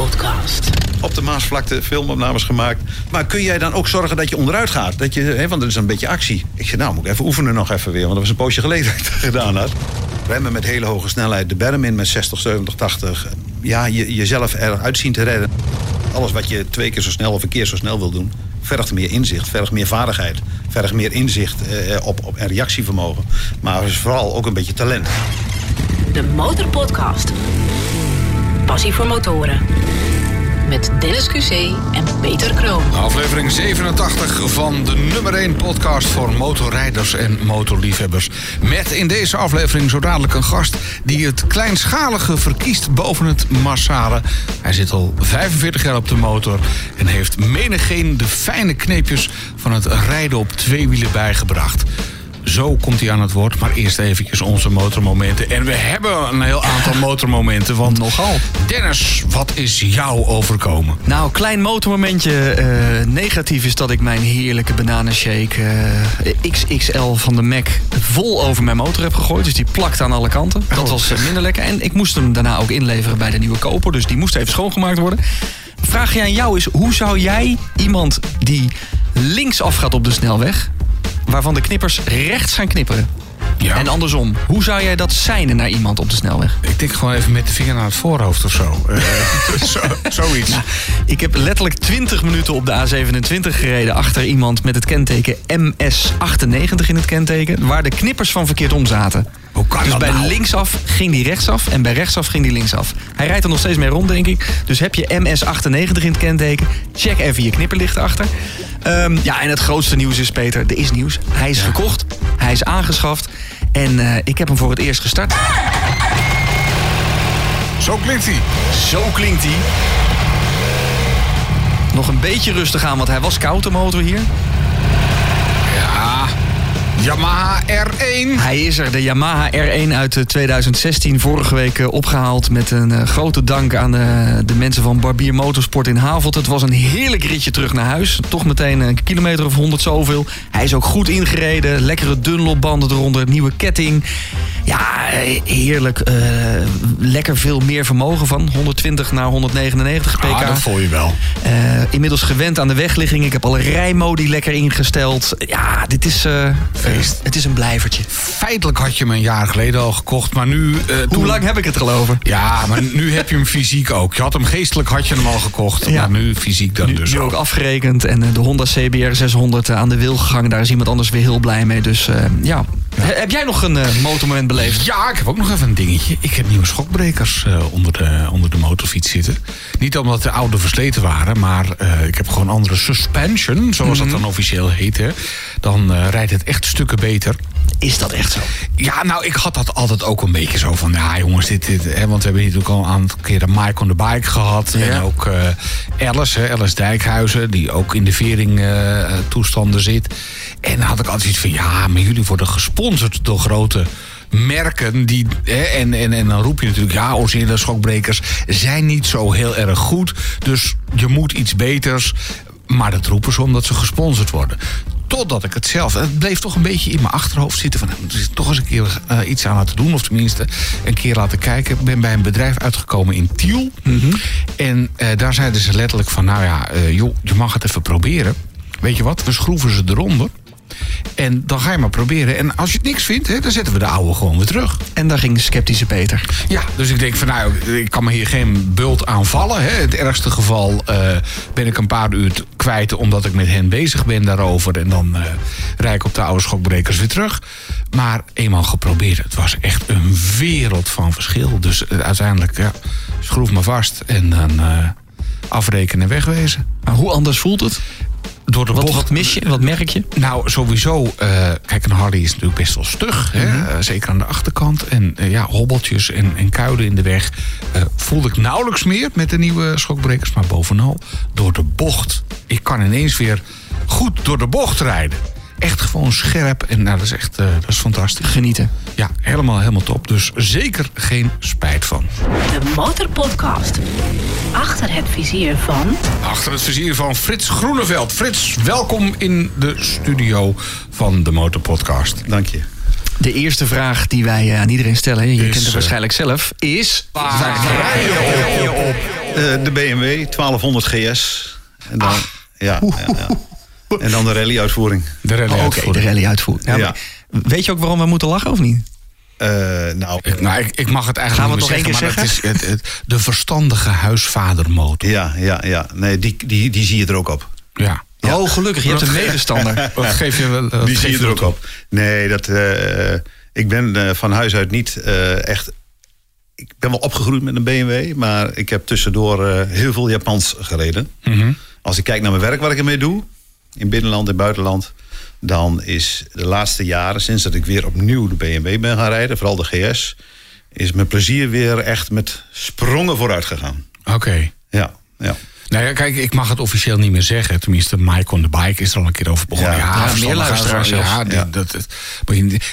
Motorpodcast. Op de Maasvlakte filmopnames gemaakt. Maar kun jij dan ook zorgen dat je onderuit gaat? Dat je, hè, want er is een beetje actie. Ik zei, nou moet ik even oefenen nog even weer. Want dat was een poosje geleden dat ik dat gedaan had. Remmen met hele hoge snelheid. De berm in met 60, 70, 80. Ja, je, jezelf eruit zien te redden. Alles wat je twee keer zo snel of een keer zo snel wil doen... vergt meer inzicht, vergt meer vaardigheid. Vergt meer inzicht eh, op, op, en reactievermogen. Maar is vooral ook een beetje talent. De Motorpodcast. Passie voor motoren. Met Dennis QC en Peter Kroon. Aflevering 87 van de nummer 1 podcast voor motorrijders en motorliefhebbers. Met in deze aflevering zo dadelijk een gast die het kleinschalige verkiest boven het massale. Hij zit al 45 jaar op de motor en heeft menigeen de fijne kneepjes van het rijden op twee wielen bijgebracht. Zo komt hij aan het woord. Maar eerst eventjes onze motormomenten. En we hebben een heel aantal motormomenten. Want Nogal. Dennis, wat is jou overkomen? Nou, klein motormomentje. eh, negatief is dat ik mijn heerlijke bananenshake eh, XXL van de Mac vol over mijn motor heb gegooid. Dus die plakt aan alle kanten. Dat was eh, minder lekker. En ik moest hem daarna ook inleveren bij de nieuwe koper. Dus die moest even schoongemaakt worden. Vraag aan jou is, hoe zou jij iemand die linksaf gaat op de snelweg... waarvan de knippers rechts gaan knipperen... Ja. En andersom, hoe zou jij dat seinen naar iemand op de snelweg? Ik denk gewoon even met de vinger naar het voorhoofd of zo. Eh, zo zoiets. Ik heb letterlijk 20 minuten op de A27 gereden achter iemand met het kenteken MS98 in het kenteken, waar de knippers van verkeerd om zaten. Hoe kan dus dat bij nou? linksaf ging die rechtsaf en bij rechtsaf ging die linksaf. Hij rijdt er nog steeds mee rond, denk ik. Dus heb je MS98 in het kenteken, check even je knipperlichten achter. Ehm, ja, en het grootste nieuws is, Peter, er is nieuws. Hij is gekocht, hij is aangeschaft en eh, ik heb hem voor het eerst gestart. Zo klinkt hij. Zo klinkt hij. Nog een beetje rustig aan, want hij was koud, de motor hier. Ja. Yamaha R1. Hij is er, de Yamaha R1 uit eh, 2016. Vorige week eh, opgehaald met een eh, grote dank aan de, de mensen van Barbier Motorsport in Havelt. Het was een heerlijk ritje terug naar huis. Toch meteen een kilometer of honderd zoveel. Hij is ook goed ingereden. Lekkere Dunlopbanden eronder, nieuwe ketting. Ja, eh, heerlijk. eh, lekker veel meer vermogen van. 120 naar 199 pk. Ah, dat voel je wel. Eh, inmiddels gewend aan de wegligging. Ik heb alle rijmodi lekker ingesteld. Ja, dit is... eh, Feest. het is een blijvertje. Feitelijk had je hem een jaar geleden al gekocht, maar nu... eh, Hoe toen- lang heb ik het geloven? Ja, maar nu heb je hem fysiek ook. Je had hem geestelijk had je hem al gekocht, Ja. maar nu fysiek dan Nu, dus nu ook. ook afgerekend. En eh, de Honda CBR 600 aan de wil gegaan. Daar is iemand anders weer heel blij mee. Dus eh, ja. He- Heb jij nog een eh, motormoment beleefd? Ja, ik heb ook nog even een dingetje. Ik heb nieuwe schokbrekers eh, onder, de, onder de motorfiets zitten. Niet omdat de oude versleten waren, maar eh, ik heb gewoon andere suspension, zoals dat dan officieel heet. Hè. Dan rijdt het echt stukken beter. Is dat echt zo? Ja, nou, ik had dat altijd ook een beetje zo van... Ja, jongens, dit... dit hè, want we hebben hier natuurlijk al een aantal keren Mike on the Bike gehad. Ja. En ook eh Alice, hè, Alice Dijkhuizen... die ook in de vering eh, toestanden zit. En dan had ik altijd iets van... Ja, maar jullie worden gesponsord door grote merken. Die, hè, en, en, en dan roep je natuurlijk... Ja, originele schokbrekers zijn niet zo heel erg goed. Dus je moet iets beters... Maar dat roepen ze omdat ze gesponsord worden. Totdat ik het zelf... Het bleef toch een beetje in mijn achterhoofd zitten... van nou, er is toch eens een keer eh, iets aan laten doen. Of tenminste een keer laten kijken. Ik ben bij een bedrijf uitgekomen in Tiel. En eh, daar zeiden ze letterlijk van... nou ja, eh, joh, je mag het even proberen. Weet je wat, we schroeven ze eronder. En dan ga je maar proberen. En als je het niks vindt, hè, dan zetten we de oude gewoon weer terug. En daar ging de sceptische Peter. Ja, dus ik denk van nou, ik kan me hier geen bult aanvallen. Hè. In het ergste geval eh, ben ik een paar uur kwijt omdat ik met hen bezig ben daarover. En dan eh rijd ik op de oude schokbrekers weer terug. Maar eenmaal geprobeerd, het was echt een wereld van verschil. Dus eh, uiteindelijk, ja, schroef me vast en dan afrekenen en wegwezen. Maar hoe anders voelt het? Door de Wat, bocht. wat mis je? Wat merk je? Nou, sowieso. eh, kijk, een Harley is natuurlijk best wel stug. Hè? Mhm. eh, zeker aan de achterkant. En eh, ja, hobbeltjes en, en kuilen in de weg. voelde ik nauwelijks meer met de nieuwe schokbrekers. Maar bovenal door de bocht. Ik kan ineens weer goed door de bocht rijden. Echt gewoon scherp. En nou, dat is echt eh, dat is fantastisch. Genieten. Ja, helemaal, helemaal top. Dus zeker geen spijt van. De Motorpodcast. Achter het vizier van... Achter het vizier van Frits Groeneveld. Frits, welkom in de studio van de Motorpodcast. Dank je. De eerste vraag die wij eh, aan iedereen stellen, je Is, kent het eh, waarschijnlijk zelf, is... Waar rij je op? Eh, de BMW 1200 GS. En dan, ja, ja, ja. En dan de rally-uitvoering. De rally Oh, Oké, de rally. Ja, Weet je ook waarom we moeten lachen of niet? Eh, nou, Ik, nou, ik, ik mag het eigenlijk Gaan we nog één zeggen, keer het is het, het- de verstandige huisvadermotor. ja, ja, ja. Nee, die, die, die zie je er ook op. Ja. Oh, gelukkig, je hebt een medestander. Wat geef je wel? Die geef zie je er ook op. Nee, dat, eh, ik ben eh, van huis uit niet eh, echt... Ik ben wel opgegroeid met een BMW, maar ik heb tussendoor eh, heel veel Japans gereden. Mhm. Als ik kijk naar mijn werk, wat ik ermee doe, in binnenland en buitenland, dan is de laatste jaren, sinds dat ik weer opnieuw de BMW ben gaan rijden, vooral de GS, is mijn plezier weer echt met sprongen vooruit gegaan. Oké. Ja, ja. Nou ja, kijk, ik mag het officieel niet meer zeggen. Tenminste, Mike on the Bike is er al een keer over begonnen. Ja, meer luisteraars Ja, die- Ja. Dat, het,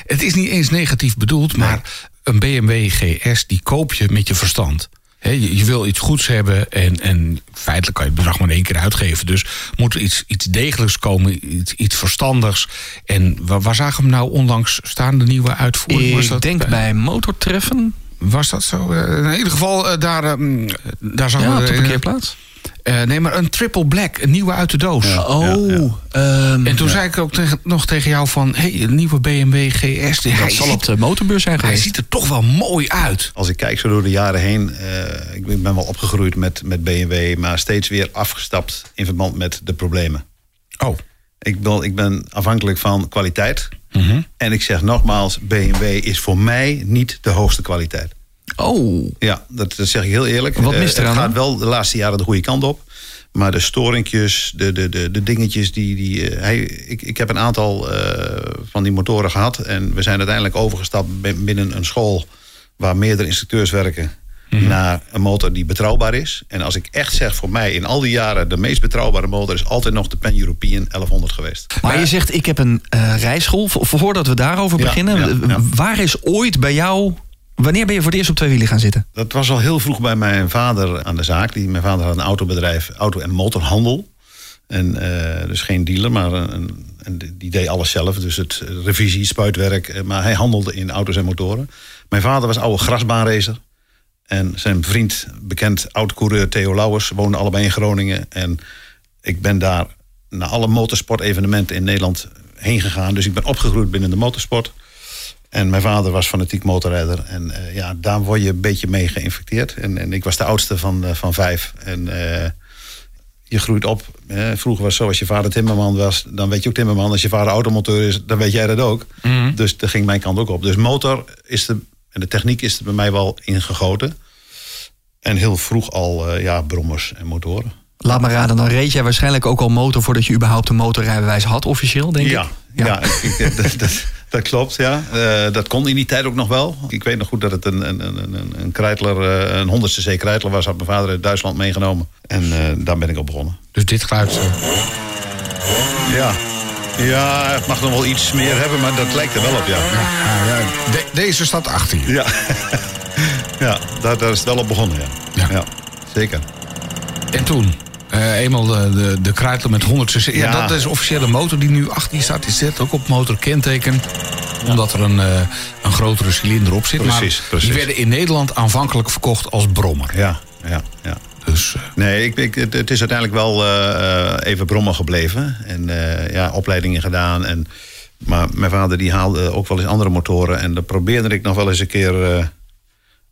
het is niet eens negatief bedoeld, maar een BMW GS die koop je met je verstand. Je, je wil iets goeds hebben en, en feitelijk kan je het bedrag maar één keer uitgeven. Dus moet er iets, iets degelijks komen, iets, iets verstandigs. En waar, waar zagen we hem nou onlangs staan, de nieuwe uitvoering? Was Ik dat denk bij Motortreffen. Was dat zo? Eh, in ieder geval, eh, daar, eh, daar zag Ja, op de eh, parkeerplaats. eh, nee, maar een triple black, een nieuwe uit de doos. Oh, ehm, En toen zei ik ook tegen, nog tegen jou van... hé, hey, een nieuwe BMW GS. die- dat hij, zal ziet, op de motorbeurs zijn hij geweest. ziet er toch wel mooi uit. Als ik kijk zo door de jaren heen, eh, ik ben wel opgegroeid met, met BMW, maar steeds weer afgestapt in verband met de problemen. Oh. Ik ben, ik ben afhankelijk van kwaliteit. Mhm. En ik zeg nogmaals, BMW is voor mij niet de hoogste kwaliteit. Oh, Ja, dat, dat zeg ik heel eerlijk. Wat Eh, mist eraan Het gaat wel de laatste jaren de goede kant op. Maar de storingjes, de, de, de, de dingetjes die... die eh, hij, ik, ik heb een aantal eh, van die motoren gehad. En we zijn uiteindelijk overgestapt bi- binnen een school... waar meerdere instructeurs werken... Mhm. naar een motor die betrouwbaar is. En als ik echt zeg, voor mij in al die jaren... de meest betrouwbare motor is altijd nog de Pan-European 1100 geweest. maar je zegt ik heb een eh rijschool. Vo- Voordat we daarover Ja, beginnen. ja, ja. Waar is ooit bij jou... Wanneer ben je voor het eerst op twee wielen gaan zitten? Dat was al heel vroeg bij mijn vader aan de zaak. Die, mijn vader had een autobedrijf, auto- en motorhandel. En, eh, dus geen dealer, maar een, een- en die deed alles zelf. Dus het eh, revisie, spuitwerk. eh, Maar hij handelde in auto's en motoren. Mijn vader was oude grasbaanracer. En zijn vriend, bekend oud-coureur Theo Lauwers... woonden allebei in Groningen. En ik ben daar naar alle motorsportevenementen in Nederland heen gegaan. Dus ik ben opgegroeid binnen de motorsport. En mijn vader was fanatiek motorrijder. En eh, ja, daar word je een beetje mee geïnfecteerd. En, en ik was de oudste van, eh, van vijf. En eh, je groeit op. Hè. Vroeger was het zo, als je vader timmerman was... dan weet je ook timmerman. Als je vader automonteur is, dan weet jij dat ook. Dus daar ging mijn kant ook op. Dus motor is er... en de techniek is er bij mij wel ingegoten. En heel vroeg al eh, ja, brommers en motoren. Laat me raden, dan reed jij waarschijnlijk ook al motor... voordat je überhaupt een motorrijbewijs had, officieel, denk Ja, ik? ja. ik, ik- dat, dat, dat klopt, ja. Eh, dat kon in die tijd ook nog wel. Ik weet nog goed dat het een, een, een, een, eh, een 100 cc Kreitler was... had mijn vader uit Duitsland meegenomen. En eh, daar ben ik op begonnen. Dus dit geluid... eh, Ja. Ja, het mag nog wel iets meer hebben, maar dat lijkt er wel op, ja. ja, ja, de- deze staat achter je. Ja, ja daar, daar is het wel op begonnen, ja. Ja. zeker. En toen? eh, eenmaal de, de, de Kreitler met 100 cc. Ja. Ja. dat is de officiële motor die nu achter je staat. Die zit ook op motorkenteken. Omdat er een, eh, een grotere cilinder op zit. Precies, maar precies. die werden in Nederland aanvankelijk verkocht als brommer. Ja, ja, ja. Dus eh, Nee, ik, ik, het, het is uiteindelijk wel eh, eh, even brommen gebleven. En eh, ja, opleidingen gedaan. En, maar mijn vader die haalde ook wel eens andere motoren. En daar probeerde ik nog wel eens een keer eh,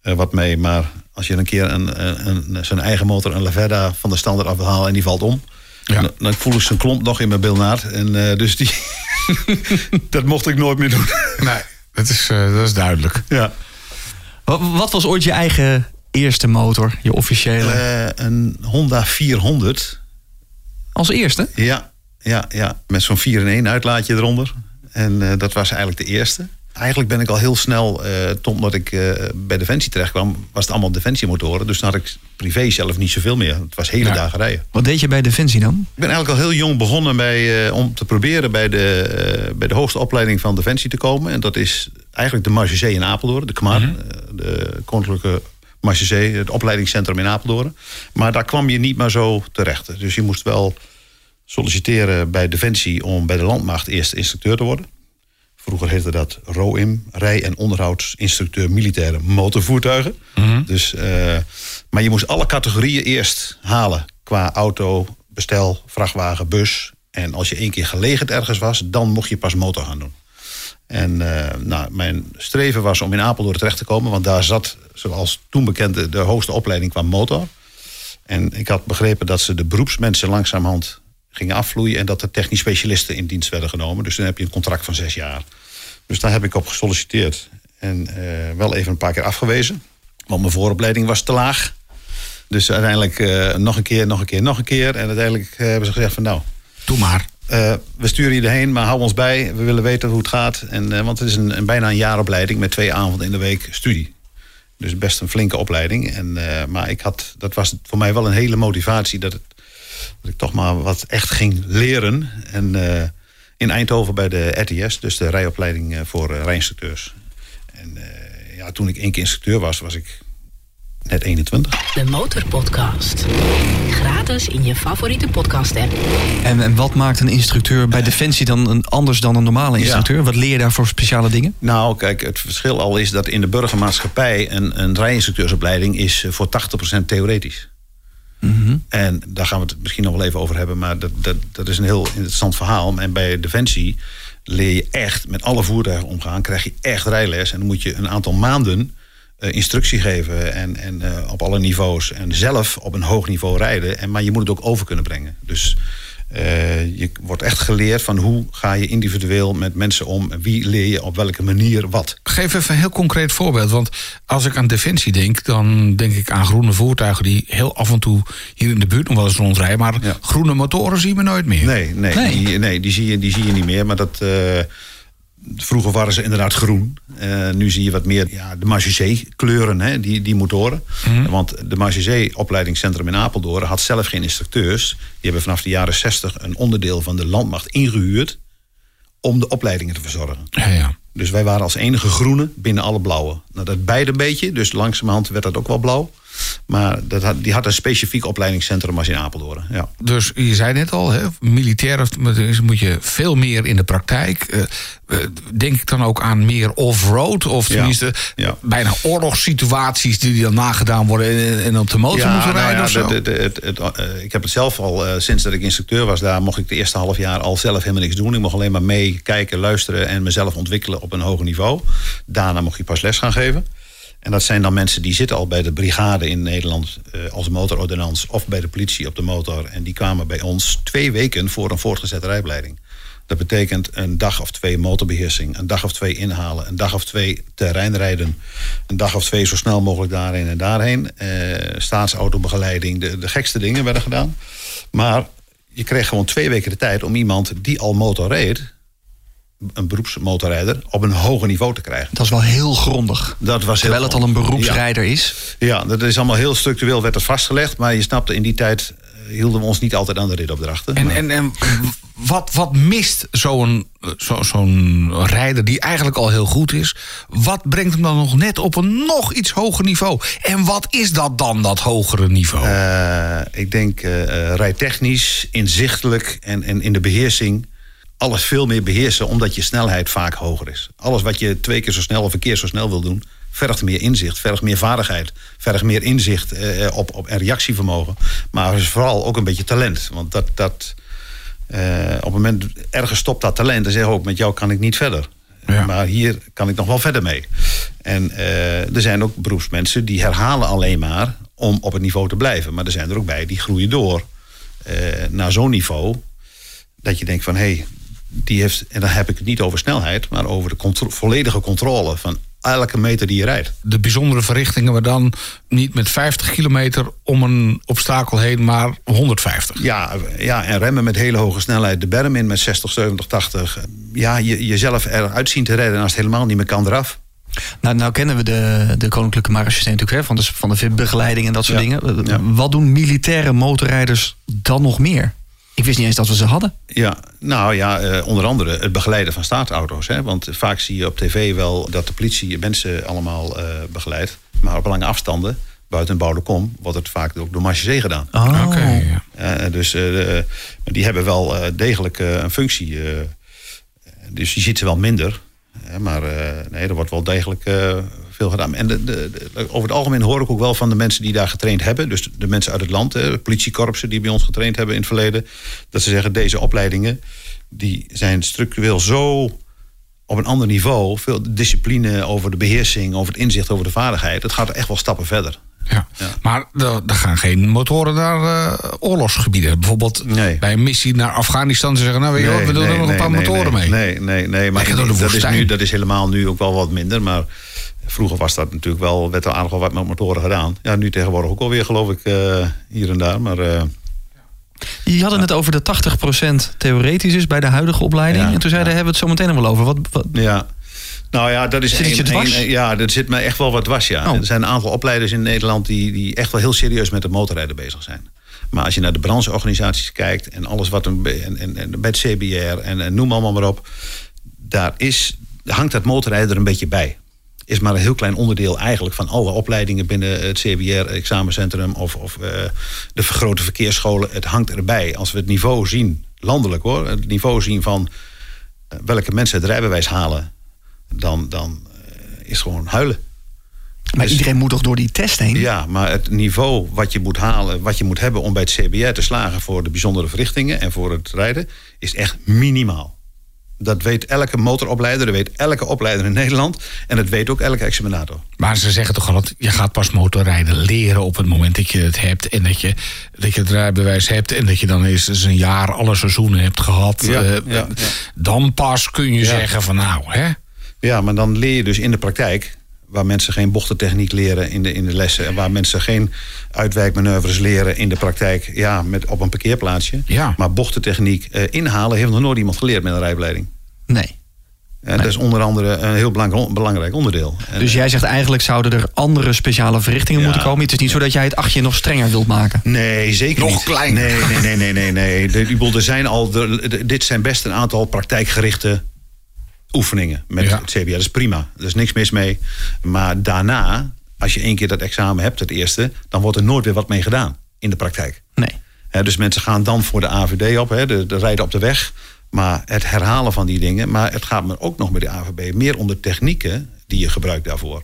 eh, wat mee. Maar als je een keer een, een, een- zijn eigen motor, een Lavetta, van de standaard af wil halen en die valt om. Ja. Dan, dan voel ik zijn klomp nog in mijn bilnaad. En eh, dus die, dat mocht ik nooit meer doen. nee, dat is, eh, dat is duidelijk. ja. Wat, wat was ooit je eigen eerste motor, je officiële? Eh, een Honda 400. Als eerste? Ja, ja, ja. met zo'n 4-in-1 uitlaatje eronder. En eh, dat was eigenlijk de eerste. Eigenlijk ben ik al heel snel, eh omdat ik eh, bij Defensie terecht kwam, was het allemaal Defensiemotoren. Dus dan had ik privé zelf niet zoveel meer. Het was hele Ja. dagen rijden. Wat deed je bij Defensie dan? Ik ben eigenlijk al heel jong begonnen bij, om te proberen bij de, bij de hoogste opleiding van Defensie te komen. En dat is eigenlijk de Marge in Apeldoorn, de KMAR, eh, de Koninklijke Het opleidingscentrum in Apeldoorn. Maar daar kwam je niet maar zo terecht. Dus je moest wel solliciteren bij Defensie om bij de landmacht eerst instructeur te worden. Vroeger heette dat ROIM, rij- en onderhoudsinstructeur militaire motorvoertuigen. Dus, eh, maar je moest alle categorieën eerst halen qua auto, bestel, vrachtwagen, bus. En als je één keer gelegend ergens was, dan mocht je pas motor gaan doen. En eh, nou, mijn streven was om in Apeldoorn terecht te komen, want daar zat, zoals toen bekend, de, hoogste opleiding qua motor. En ik had begrepen dat ze de beroepsmensen langzamerhand gingen afvloeien en dat er technisch specialisten in dienst werden genomen. Dus dan heb je een contract van zes jaar. Dus daar heb ik op gesolliciteerd. En eh, wel even een paar keer afgewezen. Want mijn vooropleiding was te laag. Dus uiteindelijk eh, nog een keer, nog een keer, nog een keer. En uiteindelijk hebben ze gezegd van nou, Doe maar. Eh, we sturen je erheen, maar hou ons bij. We willen weten hoe het gaat. En, eh, want het is een, een bijna een jaaropleiding met twee avonden in de week studie. Dus best een flinke opleiding. En, eh, maar ik had, dat was voor mij wel een hele motivatie dat, het, dat ik toch maar wat echt ging leren. En in Eindhoven bij de RTS, dus de rijopleiding voor rijinstructeurs. En ja, toen ik één keer instructeur was, was ik net 21. De Motorpodcast. Gratis in je favoriete podcast-app. En, en wat maakt een instructeur bij Defensie dan een, anders dan een normale instructeur? Wat leer je daar voor speciale dingen? Nou, kijk, het verschil al is dat in de burgermaatschappij een, een rijinstructeursopleiding is eh, voor 80% theoretisch. En daar gaan we het misschien nog wel even over hebben, maar dat, dat, dat is een heel interessant verhaal. En bij Defensie leer je echt met alle voertuigen omgaan, krijg je echt rijles. En dan moet je een aantal maanden instructie geven en, en eh, op alle niveaus. En zelf op een hoog niveau rijden. En, maar je moet het ook over kunnen brengen. Dus eh, je wordt echt geleerd van hoe ga je individueel met mensen om. En wie leer je op welke manier wat. Geef even een heel concreet voorbeeld. Want als ik aan defensie denk, dan denk ik aan groene voertuigen die heel af en toe hier in de buurt nog wel eens rondrijden. Maar Ja. groene motoren zien we nooit meer. Nee, nee, Nee. Die, nee die, zie je, die zie je niet meer. Maar dat, eh, vroeger waren ze inderdaad groen. Eh, nu zie je wat meer ja, de Magicé kleuren, hè, die, die motoren. Want de Magicé opleidingscentrum in Apeldoorn had zelf geen instructeurs. Die hebben vanaf de jaren 60 een onderdeel van de landmacht ingehuurd... om de opleidingen te verzorgen. Ja, ja. Dus wij waren als enige groene binnen alle blauwe. Nou, dat beide een beetje, dus langzamerhand werd dat ook wel blauw. Maar dat had, die had een specifiek opleidingscentrum als in Apeldoorn. Ja. Dus je zei net al, hè, militair of- moet je veel meer in de praktijk. Eh, eh, denk ik dan ook aan meer off-road? Of tenminste ja. bijna oorlogssituaties die dan nagedaan worden en, en op de motor moeten nou rijden ja, of zo? de- de- het, het, eh, ik heb het zelf al, sinds dat ik instructeur was daar, mocht ik de eerste half jaar al zelf helemaal niks doen. Ik mocht alleen maar meekijken, luisteren en mezelf ontwikkelen op een hoger niveau. Daarna mocht je pas les gaan geven. En dat zijn dan mensen die zitten al bij de brigade in Nederland eh, als motorordonnans of bij de politie op de motor. En die kwamen bij ons twee weken voor een voortgezette rijopleiding. Dat betekent een dag of twee motorbeheersing, een dag of twee inhalen, een dag of twee terreinrijden, een dag of twee zo snel mogelijk daarheen en daarheen. Eh, staatsautobegeleiding, de, de gekste dingen werden gedaan. Maar je kreeg gewoon twee weken de tijd om iemand die al motor reed, een beroepsmotorrijder, op een hoger niveau te krijgen. Dat is wel heel grondig. Dat was Terwijl heel het al een beroepsrijder is. Ja, dat is allemaal heel structureel werd het vastgelegd. Maar je snapte, in die tijd eh, hielden we ons niet altijd aan de ritopdrachten. En, Maar- en, en wat, wat mist zo'n zo, zo'n rijder die eigenlijk al heel goed is? Wat brengt hem dan nog net op een nog iets hoger niveau? En wat is dat dan, dat hogere niveau? Eh, ik denk eh eh, rijtechnisch, inzichtelijk en, en in de beheersing... alles veel meer beheersen, omdat je snelheid vaak hoger is. Alles wat je twee keer zo snel of een keer zo snel wil doen... vergt meer inzicht, vergt meer vaardigheid... vergt meer inzicht eh, op, op, en reactievermogen. Maar vooral ook een beetje talent. Want dat... dat eh, op het moment ergens stopt dat talent... dan zeg ook, met jou kan ik niet verder. Ja. Maar hier kan ik nog wel verder mee. En eh, er zijn ook beroepsmensen die herhalen alleen maar om op het niveau te blijven. Maar er zijn er ook bij die groeien door eh, naar zo'n niveau dat je denkt van hé, hey, die heeft, en dan heb ik het niet over snelheid, maar over de contro- volledige controle van elke meter die je rijdt. de bijzondere verrichtingen, maar dan niet met 50 kilometer om een obstakel heen, maar 150. Ja, ja, en remmen met hele hoge snelheid, de berm in met 60, 70, 80. Ja, je, jezelf eruit zien te redden en als het helemaal niet meer kan eraf. Nou, nou kennen we de, de Koninklijke Marechaussee natuurlijk, hè, van de, van de VIP-begeleiding en dat soort Ja, dingen. ja. Wat doen militaire motorrijders dan nog meer? Ik wist niet eens dat we ze hadden. Ja, nou ja, eh, onder andere het begeleiden van staatsauto's. Hè? Want vaak zie je op tv wel dat de politie mensen allemaal eh, begeleidt. Maar op lange afstanden, buiten een bouwde kom, wordt het vaak ook door Marchezee gedaan. Oh. Oké, ja. Eh, dus eh, die hebben wel eh, degelijk eh, een functie. eh. dus je ziet ze wel minder. Hè, maar eh, nee, er wordt wel degelijk eh, veel gedaan. En de, de, de- over het algemeen hoor ik ook wel van de mensen die daar getraind hebben. Dus de mensen uit het land, hè, politiekorpsen die bij ons getraind hebben in het verleden. Dat ze zeggen, deze opleidingen die zijn structureel zo op een ander niveau. Veel discipline over de beheersing, over het inzicht, over de vaardigheid. Het gaat echt wel stappen verder. Ja. Ja. Maar er, er gaan geen motoren naar eh, oorlogsgebieden. Bijvoorbeeld Nee. bij een missie naar Afghanistan. Ze zeggen, nou weet je wat, we doen er nog een paar motoren mee. Nee, nee, nee. Maar dat, is nu, dat is helemaal nu ook wel wat minder. Maar vroeger was dat natuurlijk wel, werd er aardig wat met motoren gedaan. Ja, nu tegenwoordig ook alweer, geloof ik, eh, hier en daar. Maar eh, Je had het net over de 80% theoretisch is bij de huidige opleiding. Ja, en toen zeiden, ja. hebben we het zo meteen nog wel over. Wat, wat, ja. Nou ja, dat is Zit dwars? één- ja, dat zit me echt wel wat dwars, ja. Oh. Er zijn een aantal opleiders in Nederland die, die echt wel heel serieus met het motorrijden bezig zijn. Maar als je naar de brancheorganisaties kijkt en alles wat een, en, en bij het CBR en, en noem allemaal maar op, daar is, hangt dat motorrijden er een beetje bij. Is maar een heel klein onderdeel eigenlijk van alle opleidingen binnen het CBR-examencentrum of, of eh, de grote verkeersscholen. Het hangt erbij. Als we het niveau zien, landelijk hoor, het niveau zien van eh, welke mensen het rijbewijs halen, dan, dan eh, is gewoon huilen. maar Dus- iedereen moet toch door die test heen? Ja, maar het niveau wat je moet halen, wat je moet hebben om bij het CBR te slagen voor de bijzondere verrichtingen en voor het rijden, is echt minimaal. Dat weet elke motoropleider, dat weet elke opleider in Nederland. En dat weet ook elke examinator. Maar ze zeggen toch altijd, je gaat pas motorrijden leren op het moment dat je het hebt. En dat je, dat je het rijbewijs hebt. En dat je dan eens eens een jaar alle seizoenen hebt gehad. Ja, Eh, ja, ja. Dan pas kun je zeggen van nou, hè. Ja, maar dan leer je dus in de praktijk, waar mensen geen bochtentechniek leren in de, in de lessen. En waar mensen geen uitwijkmanoeuvres leren in de praktijk. Ja, met, op een parkeerplaatsje. Ja. Maar bochtentechniek eh, inhalen heeft nog nooit iemand geleerd met een rijbeleiding. Nee. En dat is onder andere een heel belangrijk, belangrijk onderdeel. Dus jij zegt eigenlijk zouden er andere speciale verrichtingen Ja. moeten komen. Het is niet zo dat jij het achtje nog strenger wilt maken. Nee, zeker Nog niet. kleiner. Nee, nee, nee, nee, nee. nee. De, er zijn al, de- de- dit zijn best een aantal praktijkgerichte oefeningen met Ja. het CBR. Dat is prima. Er is niks mis mee. Maar daarna, als je één keer dat examen hebt, het eerste... dan wordt er nooit weer wat mee gedaan in de praktijk. Nee. Dus mensen gaan dan voor de AVD op, hè, de, de rijden op de weg. Maar het herhalen van die dingen. Maar het gaat me ook nog met de AVB meer om de technieken die je gebruikt daarvoor.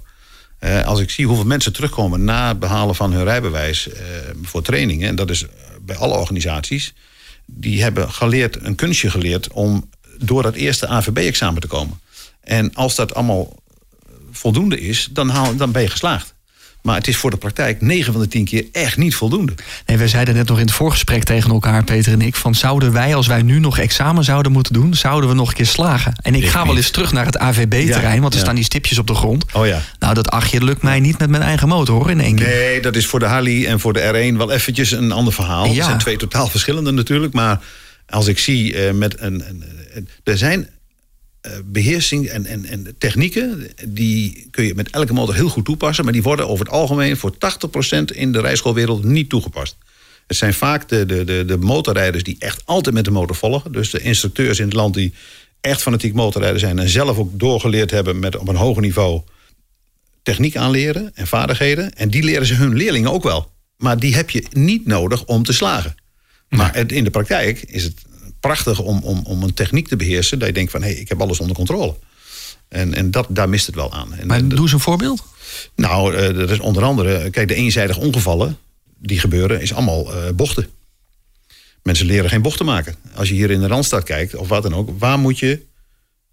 Als ik zie hoeveel mensen terugkomen na het behalen van hun rijbewijs eh, voor trainingen, en dat is bij alle organisaties, die hebben geleerd, een kunstje geleerd om door dat eerste AVB-examen te komen. En als dat allemaal voldoende is, dan, haal, dan ben je geslaagd. Maar het is voor de praktijk 9 van de 10 keer echt niet voldoende. Nee, wij zeiden net nog in het voorgesprek tegen elkaar, Peter en ik, van zouden wij, als wij nu nog examen zouden moeten doen, zouden we nog een keer slagen? En ik Ik ga wel eens terug naar het AVB-terrein, want er ja. staan die stipjes op de grond. Oh ja. Nou, dat achtje lukt mij niet met mijn eigen motor hoor, in één keer. Nee, dat is voor de Harley en voor de R1 wel eventjes een ander verhaal. Ja. Het zijn twee totaal verschillende natuurlijk. Maar als ik zie eh, met een, een- Er zijn eh, beheersing en, en, en technieken... die kun je met elke motor heel goed toepassen... maar die worden over het algemeen voor 80% in de rijschoolwereld niet toegepast. Het zijn vaak de, de, de, de motorrijders die echt altijd met de motor volgen. Dus de instructeurs in het land die echt fanatiek motorrijder zijn... en zelf ook doorgeleerd hebben met op een hoger niveau techniek aanleren en vaardigheden. En die leren ze hun leerlingen ook wel. Maar die heb je niet nodig om te slagen. Maar in de praktijk is het prachtig om, om, om een techniek te beheersen... dat je denkt van, hé, hey, ik heb alles onder controle. En, en dat, daar mist het wel aan. En, Maar en- doe eens een voorbeeld. nou, eh, er is onder andere... Kijk, de eenzijdige ongevallen die gebeuren... is allemaal eh, bochten. Mensen leren geen bochten maken. Als je hier in de Randstad kijkt, of wat dan ook... waar moet je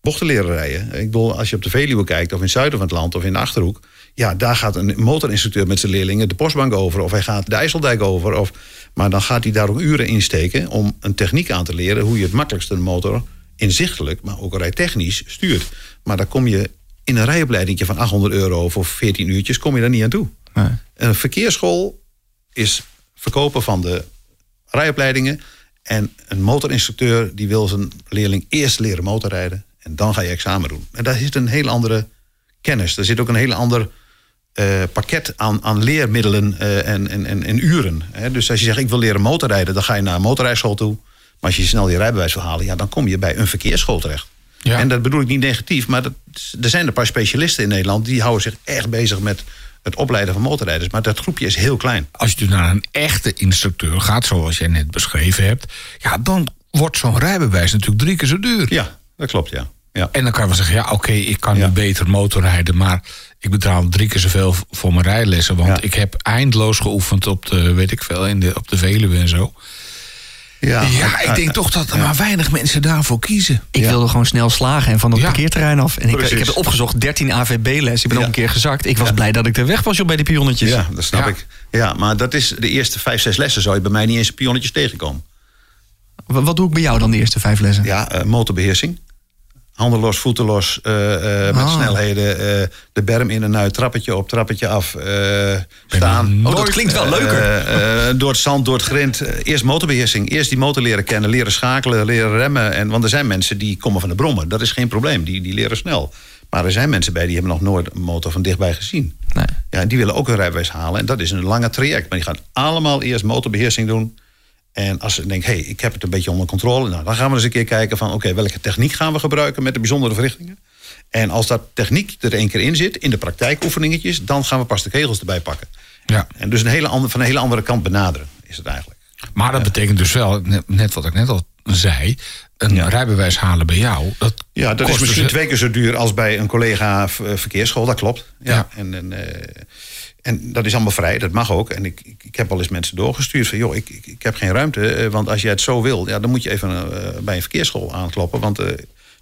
bochten leren rijden? Ik bedoel, als je op de Veluwe kijkt... of in het zuiden van het land, of in de Achterhoek... ja, daar gaat een motorinstructeur met zijn leerlingen... de postbank over, of hij gaat de IJsseldijk over. Of, maar dan gaat hij daar ook uren in steken... om een techniek aan te leren... hoe je het makkelijkst een motor inzichtelijk... maar ook rijtechnisch stuurt. Maar daar kom je in een rijopleiding van 800 euro... voor 14 uurtjes, kom je daar niet aan toe. Nee. Een verkeersschool is verkopen van de rijopleidingen. En een motorinstructeur die wil zijn leerling eerst leren motorrijden. En dan ga je examen doen. En daar zit een hele andere kennis. Er zit ook een heel ander eh, pakket aan, aan leermiddelen eh, en, en, en, en uren. Hè. Dus als je zegt ik wil leren motorrijden, dan ga je naar een motorrijschool toe. Maar als je snel je rijbewijs wil halen, ja, dan kom je bij een verkeersschool terecht. Ja. En dat bedoel ik niet negatief, maar dat, er zijn een paar specialisten in Nederland die houden zich echt bezig met het opleiden van motorrijders. Maar dat groepje is heel klein. Als je dus naar een echte instructeur gaat, zoals jij net beschreven hebt... ja, dan wordt zo'n rijbewijs natuurlijk drie keer zo duur. Ja, dat klopt, ja. Ja. En dan kan je wel zeggen, ja oké, ik kan Ja. nu beter motorrijden, maar ik betaal drie keer zoveel voor mijn rijlessen. Want Ja. ik heb eindeloos geoefend op de, weet ik veel, in de, op de Veluwe en zo. Ja, ik denk toch dat er maar weinig mensen daarvoor kiezen. Ik Ja. wilde gewoon snel slagen en van het Ja. parkeerterrein af. En ik, ik heb het opgezocht, 13 AVB-les. Ik ben Ja. ook een keer gezakt. Ik was Ja. blij dat ik er weg was joh, bij die pionnetjes. Ja, dat snap Ja. ik. Ja, maar dat is de eerste vijf, zes lessen zou je bij mij niet eens pionnetjes tegenkomen. Wat, wat doe ik bij jou dan de eerste vijf lessen? Ja, eh, motorbeheersing. Handen los, voeten los, eh, eh, met Ah. snelheden. eh, de berm in en uit, trappetje op, trappetje af. eh, staan. Oh, dat klinkt wel leuker. Eh, eh, door het zand, door het grind. Eerst motorbeheersing. Eerst die motor leren kennen, leren schakelen, leren remmen. En, want er zijn mensen die komen van de brommen. Dat is geen probleem, die, die leren snel. Maar er zijn mensen bij die hebben nog nooit een motor van dichtbij gezien. Nee. Ja, en die willen ook een rijbewijs halen. En dat is een lange traject. Maar die gaan allemaal eerst motorbeheersing doen. En als ze denken, hé, hey, ik heb het een beetje onder controle. Nou, dan gaan we eens een keer kijken van, oké, welke techniek gaan we gebruiken met de bijzondere verrichtingen. En als dat techniek er één keer in zit, in de praktijkoefeningetjes, dan gaan we pas de kegels erbij pakken. Ja. En dus een hele andere, van een hele andere kant benaderen, is het eigenlijk. Maar dat betekent dus wel, net, wat ik net al zei, een Ja. rijbewijs halen bij jou. Dat Ja, dat is kost misschien dus- twee keer zo duur als bij een collega verkeersschool, dat klopt. Ja. Ja. En, en, eh, en dat is allemaal vrij, dat mag ook. En ik, ik, ik heb wel eens mensen doorgestuurd van... joh, ik, ik, ik heb geen ruimte, eh, want als jij het zo wil... Ja, dan moet je even eh, bij een verkeersschool aankloppen. Want eh,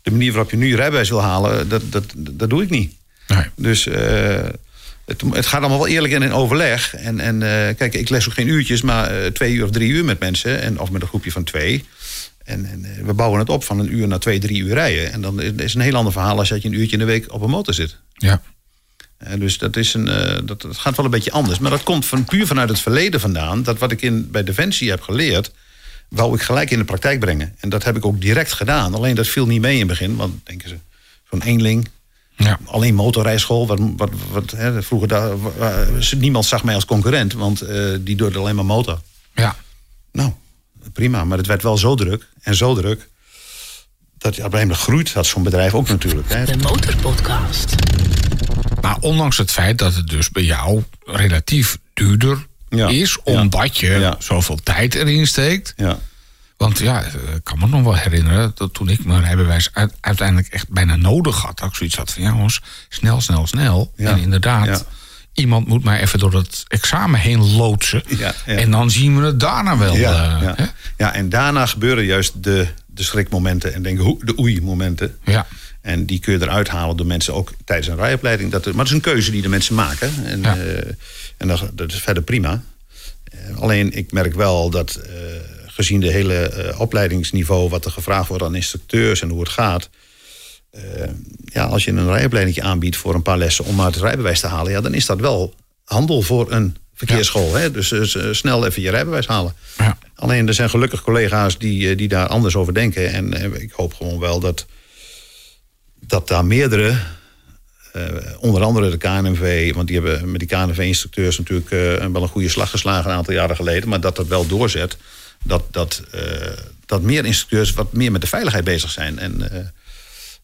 de manier waarop je nu je rijbewijs wil halen, dat, dat, dat doe ik niet. Nee. Dus het, het gaat allemaal wel eerlijk en in overleg. En, en kijk, ik les ook geen uurtjes, maar twee uur of drie uur met mensen. En, of met een groepje van twee. En, en we bouwen het op van een uur naar twee, drie uur rijden. En dan is het een heel ander verhaal als dat je een uurtje in de week op een motor zit. Ja. Dus dat, is een, eh, dat, dat gaat wel een beetje anders. Maar dat komt van, puur vanuit het verleden vandaan. Dat wat ik in, bij Defensie heb geleerd, wou ik gelijk in de praktijk brengen. En dat heb ik ook direct gedaan. Alleen dat viel niet mee in het begin. Want denken ze, zo'n eenling, Ja. alleen motorrijschool. Wat, wat, wat, hè, vroeger daar, niemand zag mij als concurrent, want eh, die doorde alleen maar motor. ja. Nou, prima, maar het werd wel zo druk en zo druk. Dat ja, op een groeit dat zo'n bedrijf ook natuurlijk. Hè. De Motorpodcast. Maar ondanks het feit dat het dus bij jou relatief duurder Ja. is, Ja. omdat je Ja. zoveel tijd erin steekt. Ja. Want ja, ik kan me nog wel herinneren dat toen ik mijn rijbewijs uit- uiteindelijk echt bijna nodig had, dat ik zoiets had van ja, jongens, snel, snel, snel. En inderdaad, iemand moet mij even door het examen heen loodsen. En dan zien we het daarna wel. Ja, eh, ja. en daarna gebeuren juist de, de schrikmomenten en denk, de oei-momenten. ja. En die kun je eruit halen door mensen ook tijdens een rijopleiding. Dat, maar dat is een keuze die de mensen maken. En, Ja. eh, en dat, dat is verder prima. Eh, alleen ik merk wel dat eh, gezien de hele opleidingsniveau... wat er gevraagd wordt aan instructeurs en hoe het gaat... ja, als je een rijopleiding aanbiedt voor een paar lessen... om maar het rijbewijs te halen... Ja, dan is dat wel handel voor een verkeersschool. Hè? Dus snel even je rijbewijs halen. Ja. Alleen er zijn gelukkig collega's die, die daar anders over denken. En ik hoop gewoon wel dat, dat daar meerdere, eh, onder andere de KNMV, want die hebben met die KNMV-instructeurs natuurlijk eh, wel een goede slag geslagen een aantal jaren geleden, maar dat dat wel doorzet. Dat, dat, eh, dat meer instructeurs wat meer met de veiligheid bezig zijn. En,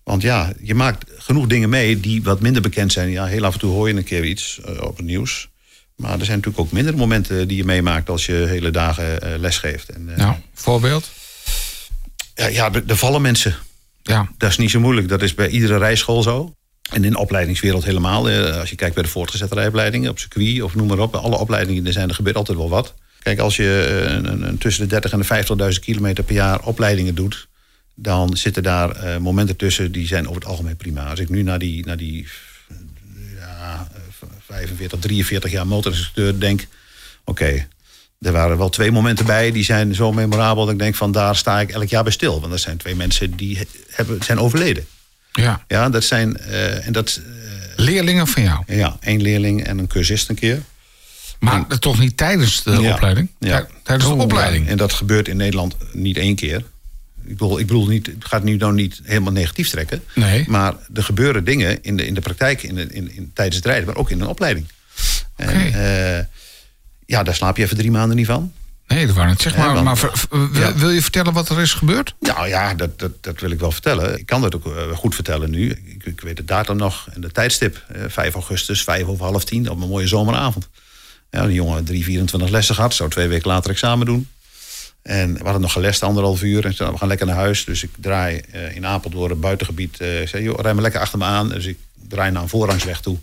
want ja, je maakt genoeg dingen mee die wat minder bekend zijn. Ja, heel af en toe hoor je een keer iets op het nieuws. Maar er zijn natuurlijk ook mindere momenten die je meemaakt als je hele dagen eh, lesgeeft. En, Nou, voorbeeld? ja, ja, er vallen mensen. Ja. Dat is niet zo moeilijk. Dat is bij iedere rijschool zo. En in de opleidingswereld helemaal. Eh, Als je kijkt bij de voortgezette rijopleidingen, op circuit of noem maar op. Alle opleidingen er zijn, er gebeurt altijd wel wat. Kijk, als je eh, een, tussen de 30 en de 50.000 kilometer per jaar opleidingen doet... dan zitten daar eh, momenten tussen die zijn over het algemeen prima. Als ik nu naar die, naar die ja, eh, 45, 43 jaar motorinstructeur denk... oké, er waren wel twee momenten bij die zijn zo memorabel... dat ik denk van daar sta ik elk jaar bij stil. Want dat zijn twee mensen die he- hebben, zijn overleden. ja. Ja, dat zijn... eh, en dat, Leerlingen van jou. eh, ja, één leerling en een cursist een keer. Maar toch niet tijdens de Ja. opleiding? Ja. Tij- Tijdens de Oh, opleiding. En dat gebeurt in Nederland niet één keer. Ik bedoel, ik bedoel niet, het gaat nu dan niet helemaal negatief trekken. Nee. Maar er gebeuren dingen in de, in de praktijk, in de, in, in, tijdens het rijden, maar ook in een opleiding. En, eh, ja, daar slaap je even drie maanden niet van. Nee, dat waren het. Zeg Ja, maar, want- maar wil, Ja. wil je vertellen wat er is gebeurd? Nou ja, dat, dat, dat wil ik wel vertellen. Ik kan dat ook eh, goed vertellen nu. Ik, ik weet de datum nog en de tijdstip. Eh, 5 augustus, 5 over half tien op een mooie zomeravond. Ja, die jongen had 3, 24 lessen gehad. Zou twee weken later examen doen. En we hadden nog gelest anderhalf uur. En we gaan lekker naar huis. Dus ik draai eh, in Apeldoorn, het buitengebied. eh, ik zei, joh, rij maar lekker achter me aan. Dus ik draai naar een voorrangsweg toe.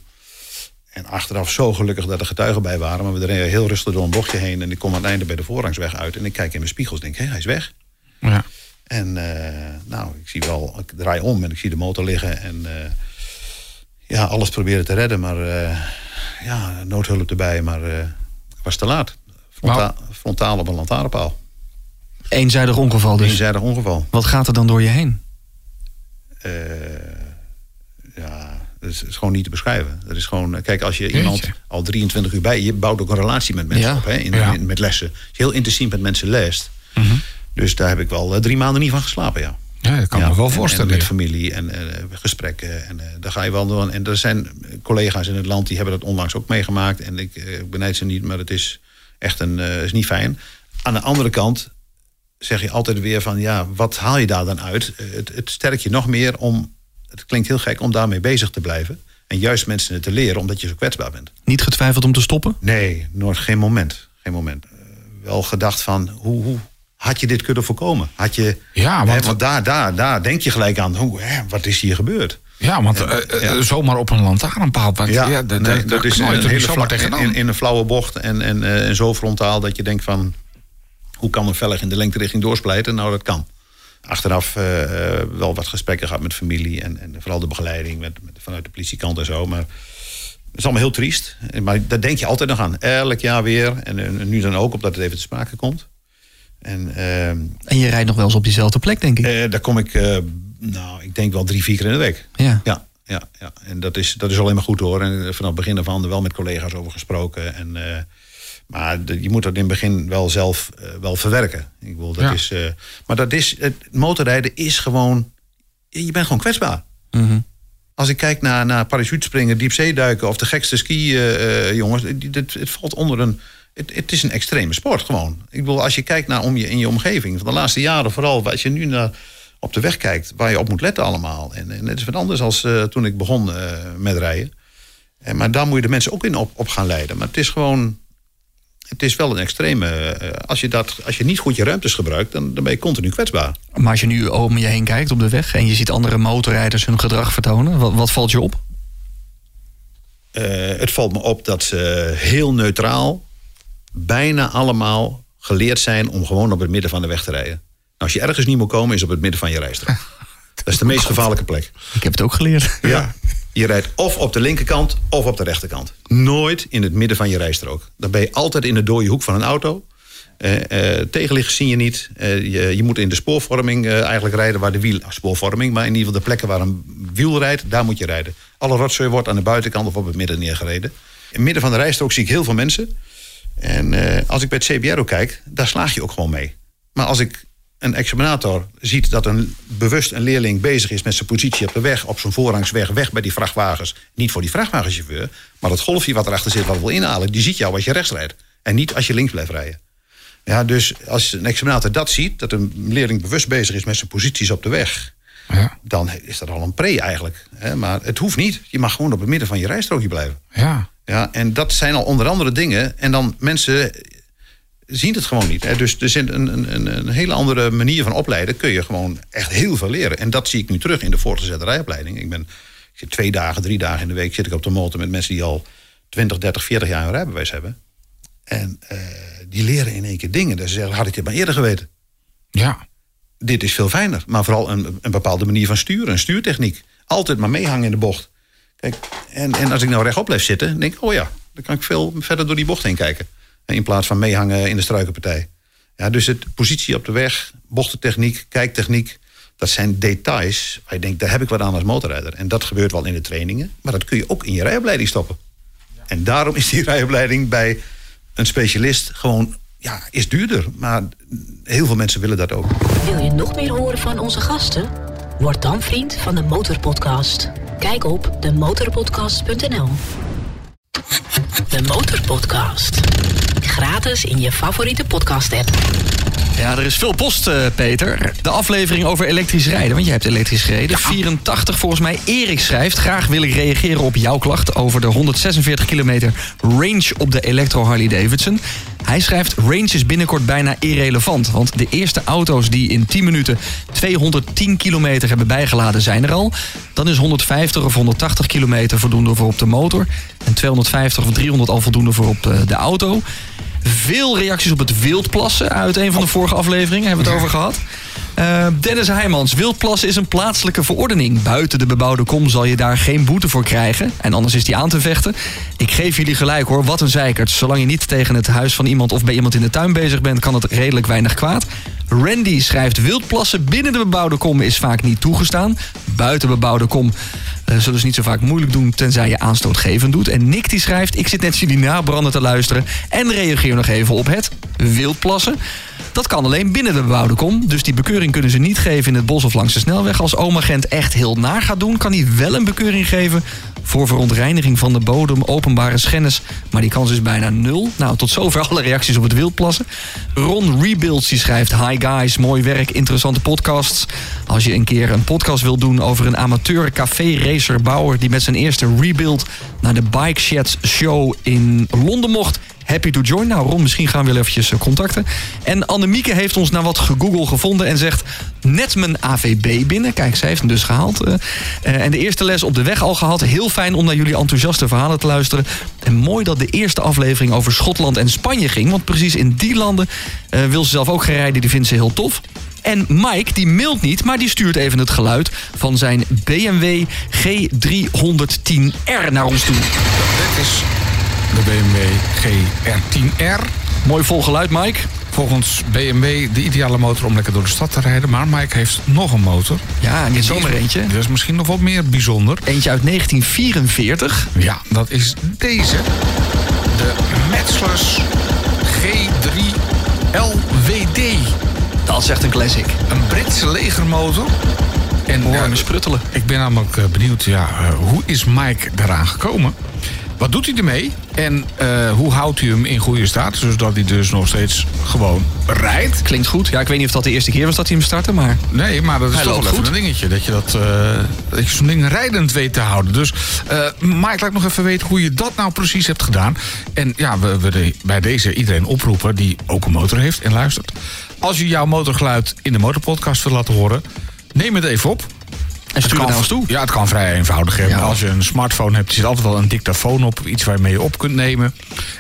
En achteraf zo gelukkig dat er getuigen bij waren. Maar we reden heel rustig door een bochtje heen. En ik kom aan het einde bij de voorrangsweg uit. En ik kijk in mijn spiegels denk, hé, hij is weg. Ja. En eh, nou, ik zie wel, ik draai om en ik zie de motor liggen. En eh, ja, alles proberen te redden. Maar eh, ja, noodhulp erbij. Maar het was te laat. Fronta Frontaal op een lantaarnpaal. Eenzijdig ongeval dus. Eenzijdig ongeval. Wat gaat er dan door je heen? Ja, dat is, is gewoon niet te beschrijven. Dat is gewoon, eh, kijk, als je iemand al 23 uur bij je bouwt ook een relatie met mensen Ja. op, hè, in, Ja. in- met lessen. Als je heel intensief met mensen leest. Dus daar heb ik wel eh, drie maanden niet van geslapen, ja. Ja, dat kan Ja, me wel en- voorstellen. En met familie en eh, gesprekken. En daar ga je wel doen. En er zijn collega's in het land die hebben dat onlangs ook meegemaakt. En ik eh, benijd ze niet, maar het is echt een, is niet fijn. Aan de andere kant zeg je altijd weer van... ja, wat haal je daar dan uit? Het, het sterkt je nog meer om... het klinkt heel gek om daarmee bezig te blijven. En juist mensen het te leren, omdat je zo kwetsbaar bent. Niet getwijfeld om te stoppen? Nee, nooit, geen moment. Geen moment. Eh, wel gedacht van, hoe, hoe had je dit kunnen voorkomen? Had je, Ja, want- hè, want daar, daar, daar denk je gelijk aan, hoe, hè, wat is hier gebeurd? Ja, want eh, eh, Ja. zomaar op een lantaarnpaal. Want, ja, Ja, dat, nee, dat, dat is een hele vlak, in, in, een flauwe bocht en, en, en zo frontaal dat je denkt van... hoe kan een vellig in de lengterichting doorsplijten? Nou, dat kan. Achteraf eh, eh, wel wat gesprekken gehad met familie en, en vooral de begeleiding met, met, vanuit de politiekant en zo. Maar het is allemaal heel triest. Maar daar denk je altijd nog aan. Elk jaar weer. En, en nu dan ook, omdat het even te sprake komt. En En je rijdt nog wel eens op diezelfde plek, denk ik. eh, daar kom ik, eh, nou, ik denk wel drie, vier keer in de week. Ja. Ja, ja, ja. En dat is, dat is alleen maar goed hoor. En vanaf het begin af aan er wel met collega's over gesproken. En, eh, maar de- je moet dat in het begin wel zelf eh, wel verwerken. Ik bedoel, dat Ja. is, eh, maar dat is, het motorrijden is gewoon, je bent gewoon kwetsbaar. Mhm. Als ik kijk naar, naar parachutespringen, diepzeeduiken of de gekste ski, eh, jongens, het, het, het valt onder een. Het, het is een extreme sport gewoon. Ik bedoel, als je kijkt naar om je, in je omgeving, van de laatste jaren vooral, als je nu naar, op de weg kijkt, waar je op moet letten allemaal. En, en het is wat anders als eh, toen ik begon met rijden. En, maar daar moet je de mensen ook in op, op gaan leiden. Maar het is gewoon. Het is wel een extreme. eh, als, je dat, als je niet goed je ruimtes gebruikt, dan, dan ben je continu kwetsbaar. Maar als je nu om je heen kijkt op de weg en je ziet andere motorrijders hun gedrag vertonen, wat, wat valt je op? Eh, het valt me op dat ze heel neutraal bijna allemaal geleerd zijn om gewoon op het midden van de weg te rijden. Nou, als je ergens niet moet komen, is op het midden van je rijstrook. Dat is de meest gevaarlijke plek. Ik heb het ook geleerd. Ja. Je rijdt of op de linkerkant of op de rechterkant. Nooit in het midden van je rijstrook. Dan ben je altijd in de dode hoek van een auto. Tegenliggers zie je niet. Eh, je, je moet in de spoorvorming eigenlijk rijden waar de wiel... Spoorvorming, maar in ieder geval de plekken waar een wiel rijdt... daar moet je rijden. Alle rotzooi wordt aan de buitenkant of op het midden neergereden. In het midden van de rijstrook zie ik heel veel mensen. En als ik bij het CBRO kijk, daar slaag je ook gewoon mee. Maar als ik een examinator ziet dat een, bewust een leerling bezig is met zijn positie op de weg, op zijn voorrangsweg, weg bij die vrachtwagens. Niet voor die vrachtwagenchauffeur, maar dat golfje wat erachter zit, wat wil inhalen, die ziet jou als je rechts rijdt. En niet als je links blijft rijden. Ja, dus als een examinator dat ziet, dat een leerling bewust bezig is met zijn posities op de weg, Ja, dan is dat al een pre eigenlijk. Maar het hoeft niet. Je mag gewoon op het midden van je rijstrookje blijven. ja. Ja, en dat zijn al onder andere dingen. En dan mensen zien het gewoon niet. Hè. Dus er zit een, een, een hele andere manier van opleiden. Kun je gewoon echt heel veel leren. En dat zie ik nu terug in de voortgezette rijopleiding. Ik ben ik zit twee dagen, drie dagen in de week zit ik op de motor met mensen die al 20, 30, 40 jaar een rijbewijs hebben. En eh, die leren in één keer dingen. Dat ze zeggen, had ik dit maar eerder geweten. ja. Dit is veel fijner. Maar vooral een, een bepaalde manier van sturen, een stuurtechniek. Altijd maar meehangen in de bocht. Kijk, en, en als ik nou rechtop blijf zitten, denk ik, oh ja, dan kan ik veel verder door die bocht heen kijken. In plaats van meehangen in de struikenpartij. Ja, dus het positie op de weg, bochtentechniek, kijktechniek, dat zijn details waar je denkt, daar heb ik wat aan als motorrijder. En dat gebeurt wel in de trainingen, maar dat kun je ook in je rijopleiding stoppen. En daarom is die rijopleiding bij een specialist gewoon, ja, is duurder. Maar heel veel mensen willen dat ook. Wil je nog meer horen van onze gasten? Word dan vriend van de Motorpodcast. Kijk op demotorpodcast.nl De Motorpodcast. Gratis in je favoriete podcast-app. Ja, er is veel post, eh, Peter. De aflevering over elektrisch rijden, want jij hebt elektrisch gereden. 84 volgens mij. Erik schrijft, graag wil ik reageren op jouw klacht... over de 146 kilometer range op de Electro Harley Davidson. Hij schrijft: range is binnenkort bijna irrelevant. Want de eerste auto's die in 10 minuten 210 kilometer hebben bijgeladen zijn er al. Dan is 150 of 180 kilometer voldoende voor op de motor. En 250 of 300 al voldoende voor op de, de auto. Veel reacties op het wildplassen uit een van de vorige afleveringen hebben we het over gehad. Uh, Dennis Heijmans, wildplassen is een plaatselijke verordening. Buiten de bebouwde kom zal je daar geen boete voor krijgen. En anders is die aan te vechten. Ik geef jullie gelijk hoor, wat een zeikert. Zolang je niet tegen het huis van iemand of bij iemand in de tuin bezig bent... kan het redelijk weinig kwaad. Randy schrijft wildplassen binnen de bebouwde kom is vaak niet toegestaan. Buiten bebouwde kom zullen ze niet zo vaak moeilijk doen tenzij je aanstootgevend doet. En Nick die schrijft, ik zit net jullie nabranden te luisteren en reageer nog even op het wildplassen. Dat kan alleen binnen de bebouwde kom. Dus die bekeuring kunnen ze niet geven in het bos of langs de snelweg. Als oom-agent echt heel naar gaat doen, kan hij wel een bekeuring geven voor verontreiniging van de bodem, openbare schennis. Maar die kans is bijna nul. Nou, tot zover alle reacties op het wildplassen. Ron Rebuilds die schrijft... Hi guys, mooi werk, interessante podcasts. Als je een keer een podcast wilt doen over een amateur café-racer bouwer... die met zijn eerste rebuild naar de Bike Sheds Show in Londen mocht happy to join. Nou, Ron, misschien gaan we wel eventjes eh, contacten. En Annemieke heeft ons naar wat gegoogeld gevonden en zegt... net mijn AVB binnen. Kijk, zij heeft hem dus gehaald. Uh, en de eerste les op de weg al gehad. Heel fijn om naar jullie enthousiaste verhalen te luisteren. En mooi dat de eerste aflevering over Schotland en Spanje ging. Want precies in die landen wil ze zelf ook gaan rijden. Die vindt ze heel tof. En Mike, die mailt niet, maar die stuurt even het geluid van zijn BMW G310R naar ons toe. Dit is de BMW GR10R. Mooi vol geluid, Mike. Volgens BMW de ideale motor om lekker door de stad te rijden. Maar Mike heeft nog een motor. Ja, niet zomaar eentje. Dat is misschien nog wat meer bijzonder. Eentje uit 1944. Ja, dat is deze. De Metzlers G3 LWD. Dat is echt een classic. Een Britse legermotor. En Hoor ja, spruttelen. Ik ben namelijk eh, benieuwd, ja, uh, hoe is Mike daaraan gekomen? Wat doet hij ermee? En uh, hoe houdt hij hem in goede staat? Zodat hij dus nog steeds gewoon rijdt. Klinkt goed. Ja, ik weet niet of dat de eerste keer was dat hij hem startte, maar... Nee, maar dat is toch wel even een dingetje. Dat je, dat, uh, dat je zo'n ding rijdend weet te houden. Dus uh, Mike, laat nog even weten hoe je dat nou precies hebt gedaan. En ja, we willen bij deze iedereen oproepen die ook een motor heeft en luistert. Als je jouw motorgeluid in de motorpodcast wil laten horen... neem het even op. En stuur het, kan, toe. Ja, het kan vrij eenvoudig. Ja. Als je een smartphone hebt, zit altijd wel een dictafoon op. Iets waarmee je op kunt nemen.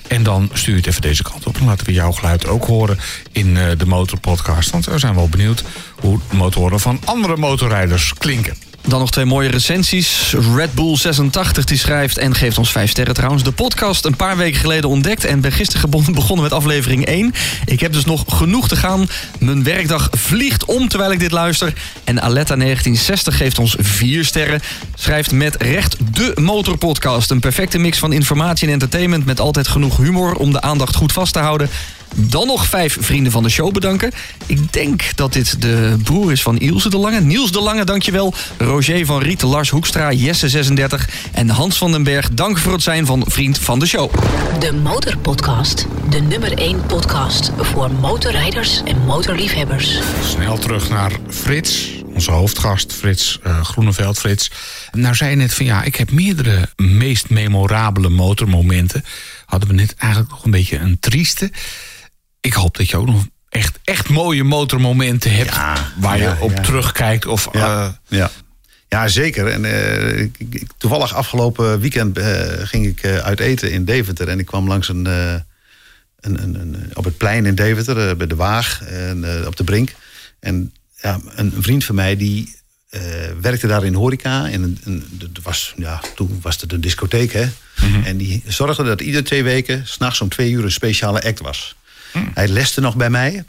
En dan stuur je het even deze kant op. Dan laten we jouw geluid ook horen in uh, de Motorpodcast. Want we zijn wel benieuwd hoe motoren van andere motorrijders klinken. Dan nog twee mooie recensies. Red Bull 86 die schrijft en geeft ons vijf sterren trouwens. De podcast een paar weken geleden ontdekt en ben gisteren begonnen met aflevering 1. Ik heb dus nog genoeg te gaan. Mijn werkdag vliegt om terwijl ik dit luister. En Aletta 1960 geeft ons vier sterren. Schrijft met recht de motorpodcast. Een perfecte mix van informatie en entertainment met altijd genoeg humor om de aandacht goed vast te houden. Dan nog vijf vrienden van de show bedanken. Ik denk dat dit de broer is van Ilse de Lange. Niels de Lange, dankjewel. Roger van Riet, Lars Hoekstra, Jesse36 en Hans van den Berg. Dank voor het zijn van vriend van de show. De Motorpodcast. De nummer 1 podcast voor motorrijders en motorliefhebbers. Snel terug naar Frits onze hoofdgast Frits uh, Groeneveld. Frits, nou zei je net van ja, ik heb meerdere meest memorabele motormomenten. Hadden we net eigenlijk nog een beetje een trieste. Ik hoop dat je ook nog echt, echt mooie motormomenten hebt ja, waar ja, je op ja. terugkijkt. Of, Ja, uh, ja. ja zeker. En, uh, ik, ik, toevallig afgelopen weekend uh, ging ik uit eten in Deventer. En ik kwam langs een, een, een, een op het plein in Deventer, bij de Waag, en, op de Brink. En ja, een vriend van mij die werkte daar in horeca. En, en was, ja, toen was het een discotheek, hè. Mm -hmm. En die zorgde dat iedere twee weken... s'nachts om twee uur een speciale act was. Mm. Hij leste nog bij mij.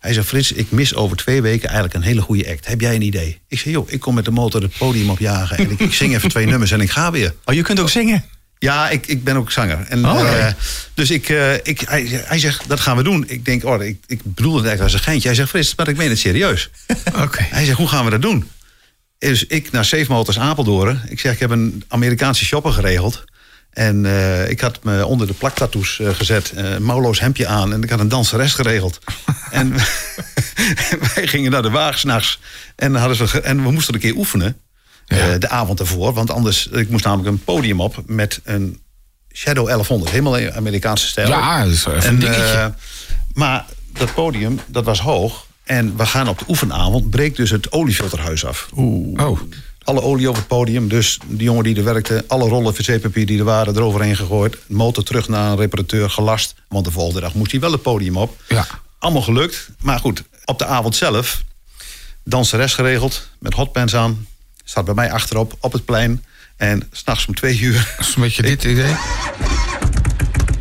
Hij zei, Frits, ik mis over twee weken eigenlijk een hele goede act. Heb jij een idee? Ik zei, joh, ik kom met de motor het podium opjagen... en ik, ik zing even twee nummers en ik ga weer. Oh, je kunt ook zingen? Ja, ik, ik ben ook zanger. En, oh, okay. uh, dus ik, uh, ik, hij, hij zegt, dat gaan we doen. Ik denk, oh, ik, ik bedoel het eigenlijk als een geintje. Hij zegt, Frits, maar ik meen het serieus. okay. Hij zegt, hoe gaan we dat doen? Dus ik naar Safe Motors Apeldoorn. Ik zeg, ik heb een Amerikaanse shopper geregeld... En uh, ik had me onder de plaktattoes uh, gezet, uh, een mouwloos hemdje aan en ik had een danseres geregeld. en wij gingen naar de wagen s'nachts en, hadden we, en we moesten een keer oefenen ja. de avond ervoor. Want anders, ik moest namelijk een podium op met een Shadow 1100, helemaal in Amerikaanse stijl. Ja, dat is wel even eh, maar dat podium, dat was hoog. En we gaan op de oefenavond, breekt dus het oliefilterhuis af. Oh, Alle olie over het podium. Dus die jongen die er werkte, alle rollen wc-papier die er waren, eroverheen gegooid. Motor terug naar een reparateur, gelast. Want de volgende dag moest hij wel het podium op. Ja. Allemaal gelukt. Maar goed, op de avond zelf, danseres geregeld, met hotpants aan. Staat bij mij achterop, op het plein. En s'nachts om twee uur. dat is een beetje dit idee.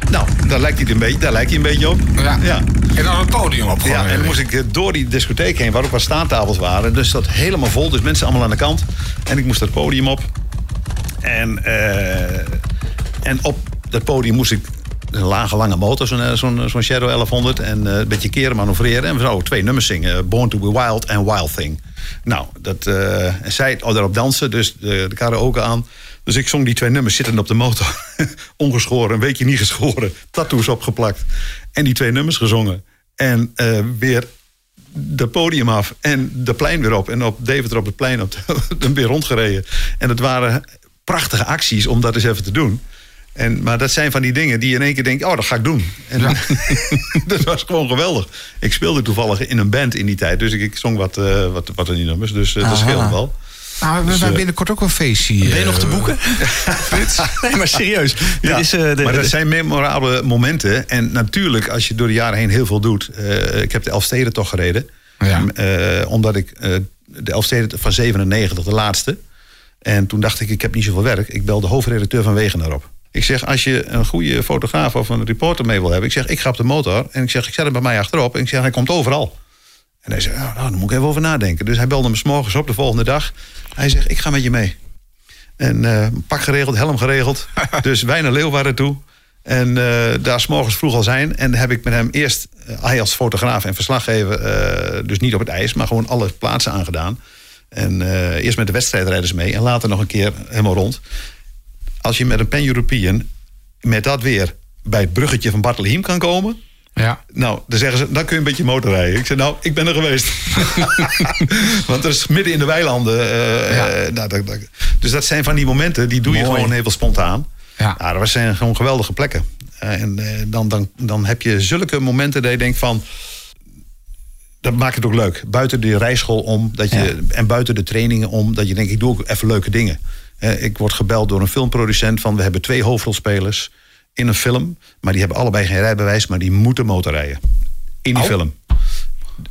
Nou, daar lijkt hij een beetje, daar lijkt hij een beetje op. Ja. ja. En dan het podium op. Ja, en dan moest ik eh, door die discotheek heen, waar ook wat staantafels waren. Dus dat helemaal vol, dus mensen allemaal aan de kant. En ik moest dat podium op. En, eh, en op dat podium moest ik een lage, lange motor, zo'n eh, zo'n zo'n Shadow 1100. En een beetje keren, manoeuvreren. En we zouden twee nummers zingen. Born to be Wild en Wild Thing. Nou, dat, en zij oh, daarop dansen, dus de, de karaoke aan. Dus ik zong die twee nummers zittend op de motor. Ongeschoren, een weekje niet geschoren. Tattoos opgeplakt. En die twee nummers gezongen. En eh, weer de podium af en de plein weer op. En op Deventer op het plein op dan weer rondgereden. En het waren prachtige acties om dat eens even te doen. En, maar dat zijn van die dingen die je in één keer denkt... oh, dat ga ik doen. En dat was gewoon geweldig. Ik speelde toevallig in een band in die tijd. Dus ik, ik zong wat, eh wat, wat in die nummers. Dus eh, dat scheelt wel. Nou, we Dus, hebben eh, binnenkort ook een feestje. Ben je nog te eh, boeken? nee, maar serieus. Ja, is, eh, de- maar dat de- zijn memorabele momenten. En natuurlijk, als je door de jaren heen heel veel doet. eh, ik heb de Elfsteden toch gereden. Ja. Eh, omdat ik eh, de Elfsteden van 97, de laatste. En toen dacht ik, ik heb niet zoveel werk. Ik bel de hoofdredacteur van Wegener op. Ik zeg, als je een goede fotograaf of een reporter mee wil hebben... ik zeg, ik ga op de motor. En ik zeg, ik zet hem bij mij achterop. En ik zeg, hij komt overal. En hij zei, nou, nou, daar moet ik even over nadenken. Dus hij belde me 's morgens op de volgende dag. Hij zegt, ik ga met je mee. En eh, pak geregeld, helm geregeld. dus wij naar Leeuwarden toe. En eh, daar s morgens vroeg al zijn. En heb ik met hem eerst, eh, hij als fotograaf en verslaggever... dus niet op het ijs, maar gewoon alle plaatsen aangedaan. En eerst met de wedstrijdrijders mee. En later nog een keer helemaal rond. Als je met een Pan-European met dat weer... bij het bruggetje van Bartelheim kan komen... Ja. Nou, dan zeggen ze, dan kun je een beetje motorrijden. Ik zeg, nou, ik ben er geweest. Want dat is midden in de weilanden. eh, Ja. eh, nou, dat, dat- dus dat zijn van die momenten, die doe je gewoon heel spontaan. Ja. Nou, dat zijn gewoon geweldige plekken. Eh, en dan, dan, dan heb je zulke momenten dat je denkt van... Dat maakt het ook leuk. Buiten de rijschool om dat je, en buiten de trainingen om... dat je denkt, ik doe ook even leuke dingen. Ik word gebeld door een filmproducent van... we hebben twee hoofdrolspelers in een film... maar die hebben allebei geen rijbewijs... maar die moeten motorrijden. In die Oh. film.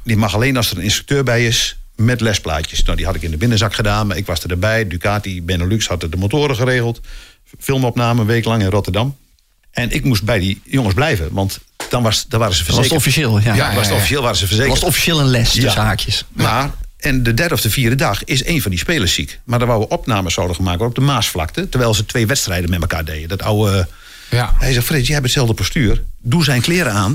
Die mag alleen als er een instructeur bij is met lesplaatjes. Nou, die had ik in de binnenzak gedaan, maar ik was er erbij. Ducati Benelux had de motoren geregeld. Filmopname een week lang in Rotterdam. En ik moest bij die jongens blijven, want dan, was, dan waren ze was het officieel, ja. Ja, was het officieel waren ze was verzekerd. het officieel een les tussen Ja. haakjes. Maar, en de derde of de vierde dag is een van die spelers ziek. Maar daar wouden we opnames zouden gemaakt worden op de Maasvlakte. Terwijl ze twee wedstrijden met elkaar deden. Dat oude... Ja. Hij zegt, Frits, jij hebt hetzelfde postuur. Doe zijn kleren aan.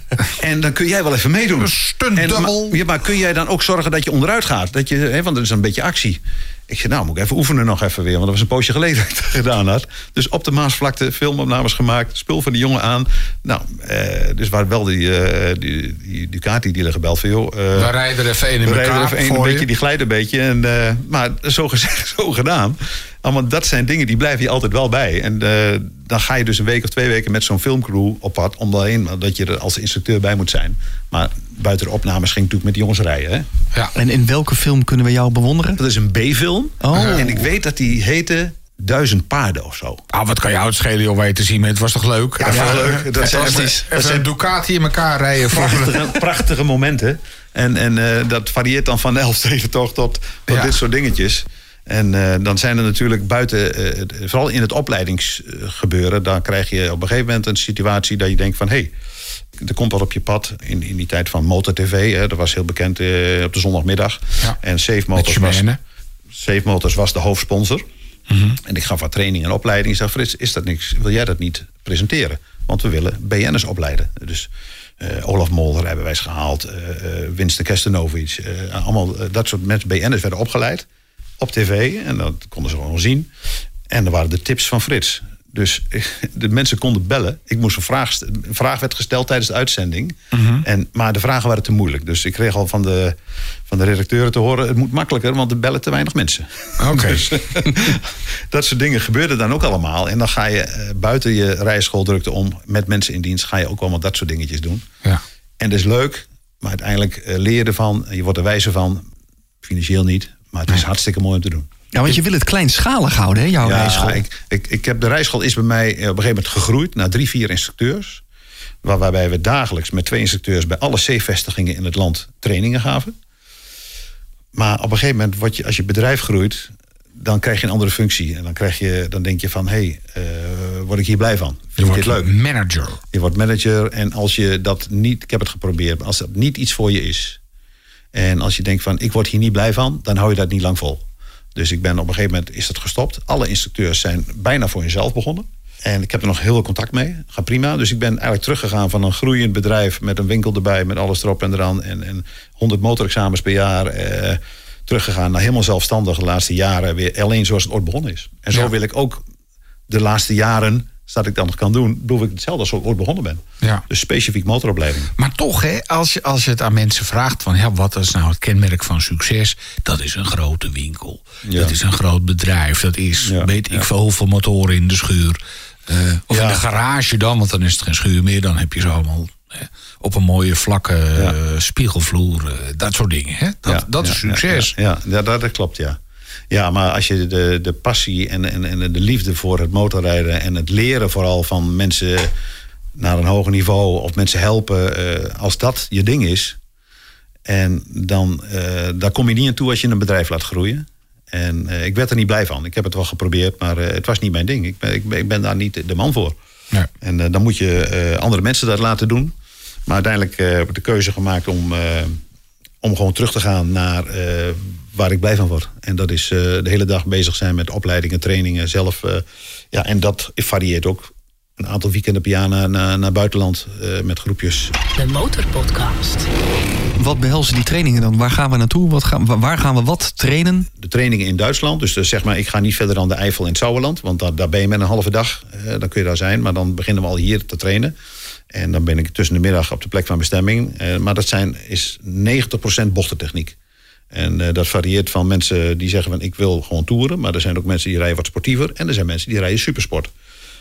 en dan kun jij wel even meedoen. Een stunt En, double. maar, ja, maar kun jij dan ook zorgen dat je onderuit gaat? Dat je, hè, want dat is een beetje actie. Ik zei, nou moet ik even oefenen nog even weer. Want dat was een poosje geleden dat ik dat gedaan had. Dus op de Maasvlakte filmopnames gemaakt. Spul van die jongen aan. Nou, eh, dus waar wel die, eh die, die Ducati-dealer gebeld van... Joh, We rijden er even één in we rijden er elkaar even een beetje, je. die glijdt een beetje. En, eh, maar zo gezegd, zo gedaan. Allemaal dat zijn dingen die blijven je altijd wel bij. En eh, dan ga je dus een week of twee weken met zo'n filmcrew op pad. Om alleen maar dat je er als instructeur bij moet zijn. Maar buiten de opnames ging natuurlijk met die jongens rijden. Hè? Ja. En in welke film kunnen we jou bewonderen? Dat is een B-film. Oh. En ik weet dat die heette Duizend Paarden of zo. Ah, wat kan jou het schelen, joh, weet te zien. Het was toch leuk? Ja, leuk. Dat zijn- Fantastisch. dat Even zijn- Ducati in elkaar rijden. Voor... prachtige, prachtige momenten. En, en eh, dat varieert dan van de Elfstedentocht tot, tot Ja. dit soort dingetjes. En eh, dan zijn er natuurlijk buiten, eh, vooral in het opleidingsgebeuren, dan krijg je op een gegeven moment een situatie dat je denkt van hé, hey, er komt wat op je pad. In, in die tijd van Motor TV, hè, dat was heel bekend eh, op de zondagmiddag. Ja. En Safe Motors was. Safe Motors was de hoofdsponsor. En ik gaf wat training en opleiding. Ik zei, Frits, is dat niks? Wil jij dat niet presenteren? Want we willen BN'ers opleiden. Dus Olaf Mol, rijbewijs gehaald. eh eh, Winston Kestenovic. allemaal dat soort mensen, BN'ers, werden opgeleid. Op tv. En dat konden ze gewoon zien. En er waren de tips van Frits. Dus de mensen konden bellen. Ik moest een vraag, een vraag werd gesteld tijdens de uitzending. en, maar de vragen waren te moeilijk. Dus ik kreeg al van de, van de redacteuren te horen... het moet makkelijker, want er bellen te weinig mensen. Oké. Dus, dat soort dingen gebeurden dan ook allemaal. En dan ga je eh, buiten je rijschooldrukte om... met mensen in dienst ga je ook allemaal dat soort dingetjes doen. Ja. En dat is leuk, maar uiteindelijk eh, leer je ervan. Je wordt er wijzer van. Financieel niet, maar het is hartstikke mooi om te doen. Ja, want je wil het kleinschalig houden, hè, jouw rijschool. Ja, ik, ik, ik heb de rijschool is bij mij eh, op een gegeven moment gegroeid naar drie, vier instructeurs. Waar, waarbij we dagelijks met twee instructeurs bij alle C-vestigingen in het land trainingen gaven. Maar op een gegeven moment, word je, als je bedrijf groeit, dan krijg je een andere functie. En dan, krijg je, dan denk je van, hé, hey, eh, word ik hier blij van? Je Vind dit wordt leuk? manager. Je wordt manager en als je dat niet, ik heb het geprobeerd, maar als dat niet iets voor je is. En als je denkt van ik word hier niet blij van, dan hou je dat niet lang vol. Dus ik ben op een gegeven moment is dat gestopt. Alle instructeurs zijn bijna voor jezelf begonnen. En ik heb er nog heel veel contact mee. Gaat prima. Dus ik ben eigenlijk teruggegaan van een groeiend bedrijf met een winkel erbij, met alles erop en eraan. En, en 100 motorexamens per jaar. Eh, teruggegaan naar helemaal zelfstandig de laatste jaren. Weer alleen zoals het ooit begonnen is. En zo Ja. wil ik ook de laatste jaren, dat ik dan nog kan doen, doe ik hetzelfde als ik ooit begonnen ben. Ja. Dus specifiek motoropleiding. Maar toch, hè, als, je, als je het aan mensen vraagt van ja, wat is nou het kenmerk van succes? Dat is een grote winkel. Ja. Dat is een groot bedrijf. Dat is, Ja, weet ik veel, hoeveel motoren in de schuur. Eh, of in de garage dan, want dan is het geen schuur meer. Dan heb je ze allemaal hè, op een mooie vlakke eh, spiegelvloer. eh, dat soort dingen. Hè? Dat, dat is succes. Ja, ja, ja, dat, dat klopt, ja. Ja, maar als je de, de passie en, en, en de liefde voor het motorrijden... en het leren vooral van mensen naar een hoger niveau... of mensen helpen, eh, als dat je ding is... en dan eh, daar kom je niet aan toe als je een bedrijf laat groeien. En eh, ik werd er niet blij van. Ik heb het wel geprobeerd, maar het was niet mijn ding. Ik ben, ik ben, ik ben daar niet de man voor. Nee. En dan moet je andere mensen dat laten doen. Maar uiteindelijk heb ik de keuze gemaakt om, om gewoon terug te gaan naar waar ik blij van word. En dat is eh, de hele dag bezig zijn met opleidingen, trainingen zelf. eh, ja, en dat varieert ook. Een aantal weekenden per jaar naar, naar, naar buitenland eh, met groepjes. De Motorpodcast. Wat behelzen die trainingen dan? Waar gaan we naartoe? Wat gaan, wa- waar gaan we wat trainen? de trainingen in Duitsland. Dus, zeg maar, ik ga niet verder dan de Eifel in het Sauerland. Want daar, daar ben je met een halve dag. eh, dan kun je daar zijn. Maar dan beginnen we al hier te trainen. En dan ben ik tussen de middag op de plek van bestemming. Maar dat zijn, is 90% bochtentechniek. En eh, dat varieert van mensen die zeggen van ik wil gewoon toeren. Maar er zijn ook mensen die rijden wat sportiever. En er zijn mensen die rijden supersport.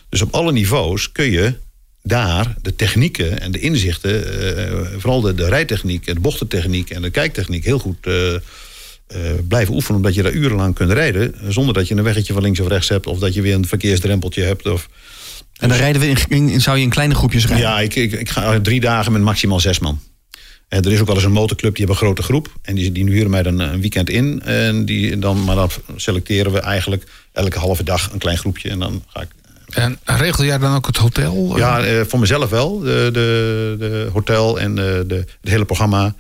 Dus op alle niveaus kun je daar de technieken en de inzichten, eh, vooral de, de rijtechniek en de bochtentechniek en de kijktechniek heel goed eh, eh, blijven oefenen. Omdat je daar urenlang kunt rijden eh, zonder dat je een weggetje van links of rechts hebt of dat je weer een verkeersdrempeltje hebt. Of, En dan rijden we in, in- zou je in kleine groepjes rijden? ja, ik, ik, ik ga drie dagen met maximaal zes man. En er is ook wel eens een motorclub, die hebben een grote groep. En die, die huren mij dan een weekend in. En die, dan, maar dan selecteren we eigenlijk elke halve dag een klein groepje. En dan ga ik En regel jij dan ook het hotel? Ja, eh, voor mezelf wel. De, de, de hotel en de, de, het hele programma.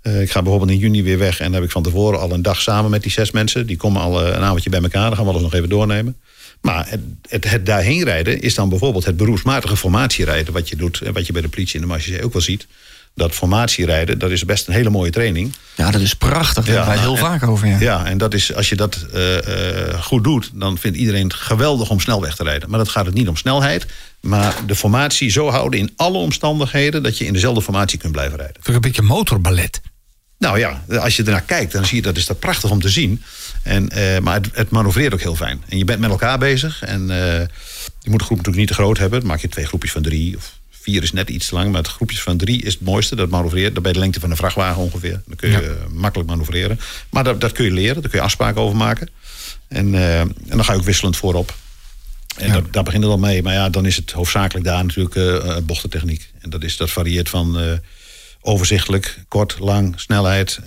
Eh, ik ga bijvoorbeeld in juni weer weg. En dan heb ik van tevoren al een dag samen met die zes mensen. Die komen al eh, een avondje bij elkaar. Dan gaan we alles nog even doornemen. Maar het, het, het daarheen rijden is dan bijvoorbeeld het beroepsmatige formatierijden. Wat je doet en wat je bij de politie en de marge ook wel ziet. Dat formatierijden, dat is best een hele mooie training. Ja, dat is prachtig. Daar hebben wij heel en- vaak over. Ja. Ja, en dat is, als je dat eh, eh, goed doet, dan vindt iedereen het geweldig om snel weg te rijden. Maar dat gaat het niet om snelheid, maar de formatie zo houden in alle omstandigheden dat je in dezelfde formatie kunt blijven rijden. Vind ik een beetje motorballet. Nou ja, als je ernaar kijkt, dan zie je dat is dat prachtig om te zien. En, eh, maar het, het manoeuvreert ook heel fijn. En je bent met elkaar bezig. En eh, je moet de groep natuurlijk niet te groot hebben. Dan maak je twee groepjes van drie. Of vier is net iets te lang. Maar het groepjes van drie is het mooiste. Dat manoeuvreert. Dat bij de lengte van een vrachtwagen ongeveer. Dan kun je Ja. eh, makkelijk manoeuvreren. Maar dat, dat kun je leren. Daar kun je afspraken over maken. En, eh, en dan ga je ook wisselend voorop. En Ja. daar, daar begint het al mee. Maar ja, dan is het hoofdzakelijk daar natuurlijk eh, bochtentechniek. En dat, is, dat varieert van overzichtelijk, kort, lang, snelheid.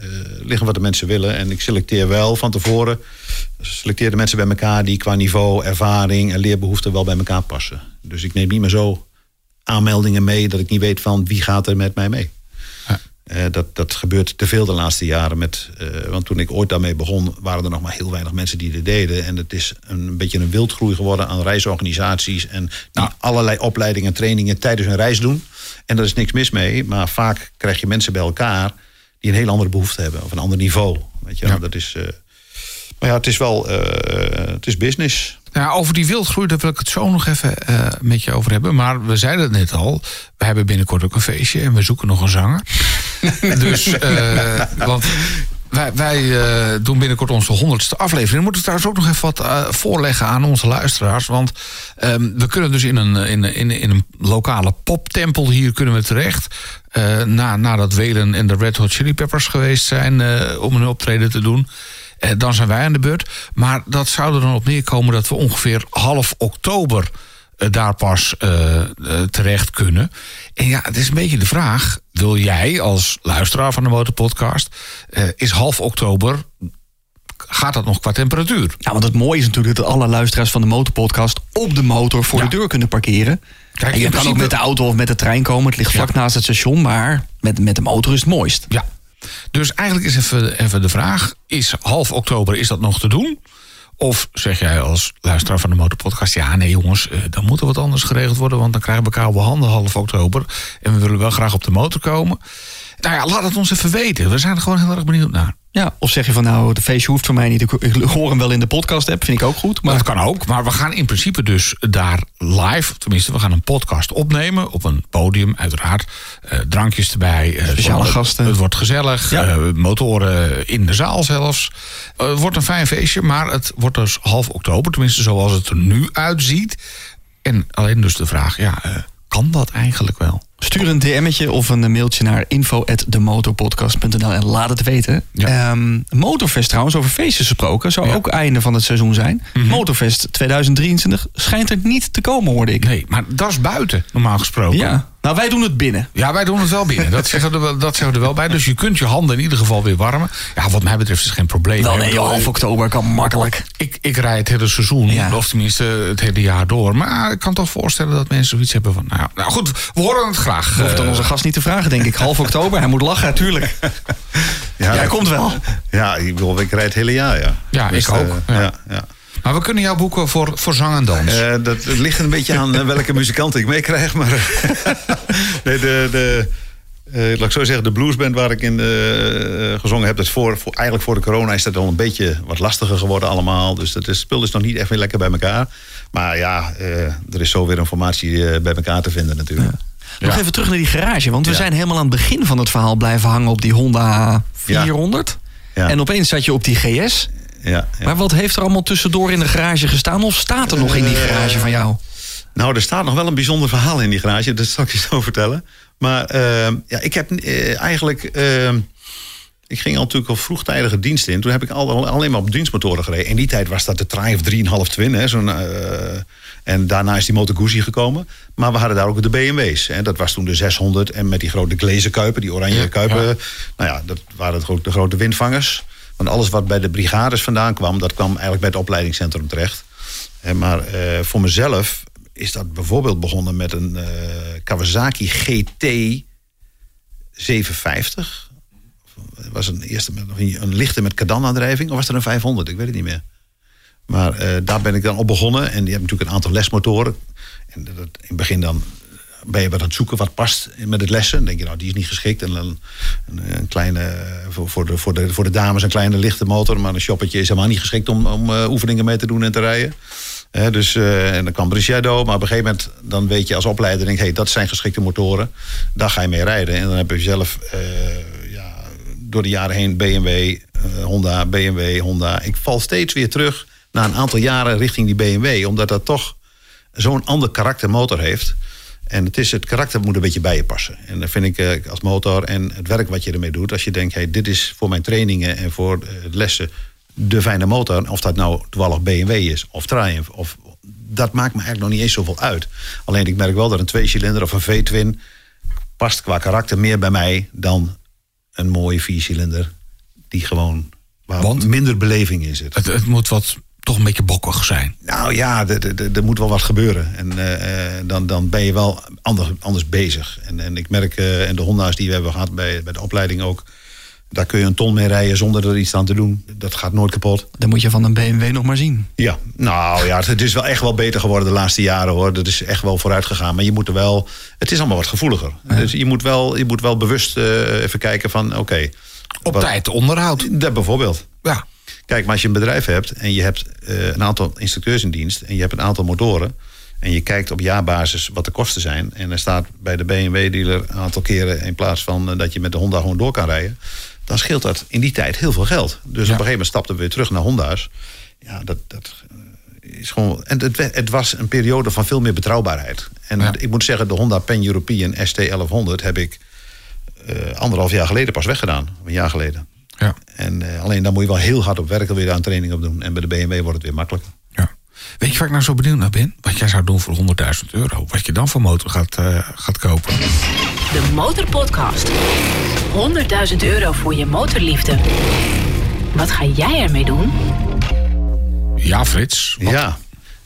liggen wat de mensen willen. En ik selecteer wel van tevoren. Selecteer de mensen bij elkaar die qua niveau, ervaring en leerbehoeften wel bij elkaar passen. Dus ik neem niet meer zo aanmeldingen mee dat ik niet weet van wie gaat er met mij mee. Ja. Eh, dat, dat gebeurt te veel de laatste jaren. Met, eh, want toen ik ooit daarmee begon, waren er nog maar heel weinig mensen die dit deden. En het is een beetje een wildgroei geworden aan reisorganisaties. En die allerlei opleidingen en trainingen tijdens een reis doen. En daar is niks mis mee. Maar vaak krijg je mensen bij elkaar die een heel andere behoefte hebben. Of een ander niveau. Weet je. Ja. dat is. eh, maar ja, het is wel. het is business. Nou, over die wildgroei, daar wil ik het zo nog even eh, met je over hebben. Maar we zeiden het net al, we hebben binnenkort ook een feestje en we zoeken nog een zanger. dus, eh, want wij, wij eh, doen binnenkort onze honderdste aflevering. We moeten trouwens ook nog even wat voorleggen aan onze luisteraars. Want ehm, we kunnen dus in een, in, in, in een lokale poptempel hier kunnen we terecht. Na, nadat Welen en de Red Hot Chili Peppers geweest zijn om een optreden te doen. Eh, dan zijn wij aan de beurt. Maar dat zou er dan op neerkomen dat we ongeveer half oktober eh, daar pas eh, terecht kunnen. En ja, het is een beetje de vraag: wil jij als luisteraar van de Motorpodcast, eh, is half oktober, gaat dat nog qua temperatuur? Ja, want het mooie is natuurlijk dat alle luisteraars van de Motorpodcast op de motor voor Ja. de deur kunnen parkeren. Kijk, en je kan ook met de auto of met de trein komen. Het ligt vlak naast het station, maar met, met de motor is het mooist. Ja. Dus eigenlijk is even, even de vraag: is half oktober is dat nog te doen? Of zeg jij als luisteraar van de Motorpodcast... ja, nee jongens, eh, dan moet er wat anders geregeld worden... want dan krijgen we koude handen half oktober... en we willen wel graag op de motor komen. Nou ja, laat het ons even weten. We zijn er gewoon heel erg benieuwd naar. Ja, of zeg je van nou, de feestje hoeft voor mij niet. Ik hoor hem wel in de podcast app, vind ik ook goed. Maar dat kan ook. Maar we gaan in principe dus daar live... tenminste, we gaan een podcast opnemen op een podium, uiteraard. eh, drankjes erbij. eh, Speciale gasten. Het wordt gezellig. Ja. eh, motoren in de zaal zelfs. Het wordt een fijn feestje, maar het wordt dus half oktober. Tenminste, zoals het er nu uitziet. En alleen dus de vraag, ja, kan dat eigenlijk wel? Stuur een DM'tje of een mailtje naar info.demotorpodcast.nl en laat het weten. Ja. Ehm, Motorfest trouwens, over feestjes gesproken, zou Ja. ook einde van het seizoen zijn. Mhm. Motorfest 2023 schijnt er niet te komen, hoorde ik. Nee, maar dat is buiten, normaal gesproken. Ja, nou wij doen het binnen. Ja, wij doen het wel binnen. Dat zeggen, we er wel, dat zeggen we er wel bij. Dus je kunt je handen in ieder geval weer warmen. Ja, wat mij betreft is het geen probleem. Wel nee, joh, half oktober kan makkelijk. Ik, ik rijd het hele seizoen, Ja. of tenminste het hele jaar door. Maar ik kan toch voorstellen dat mensen zoiets hebben van... Nou, nou goed, we horen het graag. Hoeft dan Eh, onze gast niet te vragen, denk ik. Half oktober, hij moet lachen, natuurlijk. Ja, Jij komt wel. Ja, ik, bedoel, ik rijd het hele jaar, ja. Ja, ik ook, eh, ja, ja. Maar we kunnen jou boeken voor, voor zang en dans. Eh, dat ligt een beetje aan eh, welke muzikant ik meekrijg. Maar nee, de, de, eh, laat ik zo zeggen, de bluesband waar ik in eh, gezongen heb... Dat is voor, voor, eigenlijk voor de corona is dat al een beetje wat lastiger geworden allemaal. Dus het is- spul is nog niet echt weer lekker bij elkaar. Maar ja, eh, er is zo weer een formatie eh, bij elkaar te vinden natuurlijk. Nog Ja. even terug naar die garage, want we Ja. zijn helemaal aan het begin van het verhaal blijven hangen op die Honda 400. Ja. En opeens zat je op die GS. Ja. Maar wat heeft er allemaal tussendoor in de garage gestaan? Of staat er nog in die garage van jou? Nou, er staat nog wel een bijzonder verhaal in die garage. Dat zal ik je zo vertellen. Maar eh, ja, ik heb eh, eigenlijk... eh, ik ging al natuurlijk al vroegtijdige dienst in. Toen heb ik al, alleen maar op dienstmotoren gereden. In die tijd was dat de Triumph 3,5 Twin. Hè, zo'n, eh, en daarna is die Moto Guzzi gekomen. Maar we hadden daar ook de BMW's. Hè. Dat was toen de 600. En met die grote glazen kuipen, die oranje kuipen. ja. Nou ja, dat waren de grote windvangers. Want alles wat bij de brigades vandaan kwam... dat kwam eigenlijk bij het opleidingscentrum terecht. Hè, maar eh, voor mezelf is dat bijvoorbeeld begonnen met een eh, Kawasaki GT 750. Het was een eerste met een, lichte met kardan-aandrijving. Of was er een 500? Ik weet het niet meer. Maar eh, daar ben ik dan op begonnen. En die hebben natuurlijk een aantal lesmotoren. En dat, in het begin dan ben je wat aan het zoeken wat past met het lessen. Dan denk je, nou, die is niet geschikt. En dan een, een kleine, voor, de, voor, de, voor de dames een kleine lichte motor. Maar een shoppertje is helemaal niet geschikt om, om eh, oefeningen mee te doen en te rijden. Dus, eh, en dan kwam Briciado, maar op een gegeven moment dan weet je als opleider, denk, hey, dat zijn geschikte motoren. Daar ga je mee rijden. En dan heb je zelf eh, ja, door de jaren heen BMW, Honda, BMW, Honda. Ik val steeds weer terug na een aantal jaren richting die BMW, omdat dat toch zo'n ander karakter motor heeft. En het, is, het karakter moet een beetje bij je passen. En dan vind ik eh, als motor en het werk wat je ermee doet... als je denkt, hey, dit is voor mijn trainingen en voor eh, lessen de fijne motor... of dat nou toevallig BMW is of Triumph... Of, dat maakt me eigenlijk nog niet eens zoveel uit. Alleen ik merk wel dat een tweecilinder of een V-twin... past qua karakter meer bij mij dan een mooie viercilinder... die gewoon waar Want? minder beleving in zit. Het, het moet wat toch een beetje bokkig zijn. Nou ja, er- er- er er moet wel wat gebeuren. En eh, eh, dan, dan ben je wel anders, anders bezig. En, en ik merk, eh, en de Honda's die we hebben gehad bij, bij de opleiding ook... daar kun je een ton mee rijden zonder er iets aan te doen. Dat gaat nooit kapot. Dan moet je van een BMW nog maar zien. Ja, nou ja, het is wel echt wel beter geworden de laatste jaren hoor. Dat is echt wel vooruit gegaan. Maar je moet er wel. Het is allemaal wat gevoeliger. Dus je moet wel, je moet wel bewust even kijken van oké. Op wat- tijd onderhoud. Dat bijvoorbeeld. Ja. Kijk, maar als je een bedrijf hebt en je hebt eh, een aantal instructeurs in dienst en je hebt een aantal motoren. En je kijkt op jaarbasis wat de kosten zijn. En er staat bij de BMW-dealer een aantal keren in plaats van eh, dat je met de Honda gewoon door kan rijden. Dan scheelt dat in die tijd heel veel geld. Dus op een gegeven moment stapten we weer terug naar Honda's. Ja, dat, dat eh, is gewoon. En het, het was een periode van veel meer betrouwbaarheid. En Ja. ik moet zeggen, de Honda Pan European ST1100 heb ik anderhalf jaar geleden pas weggedaan. Een jaar geleden. Ja. En eh, alleen dan moet je wel heel hard op werken, weer aan training op doen. En bij de BMW wordt het weer makkelijker. Ja. Weet je waar ik nou zo benieuwd naar ben? Wat jij zou doen voor 100.000 euro. Wat je dan voor motor gaat, eh, gaat kopen. De Motorpodcast. 100.000 euro voor je motorliefde. Wat ga jij ermee doen? Ja, Frits. Ja,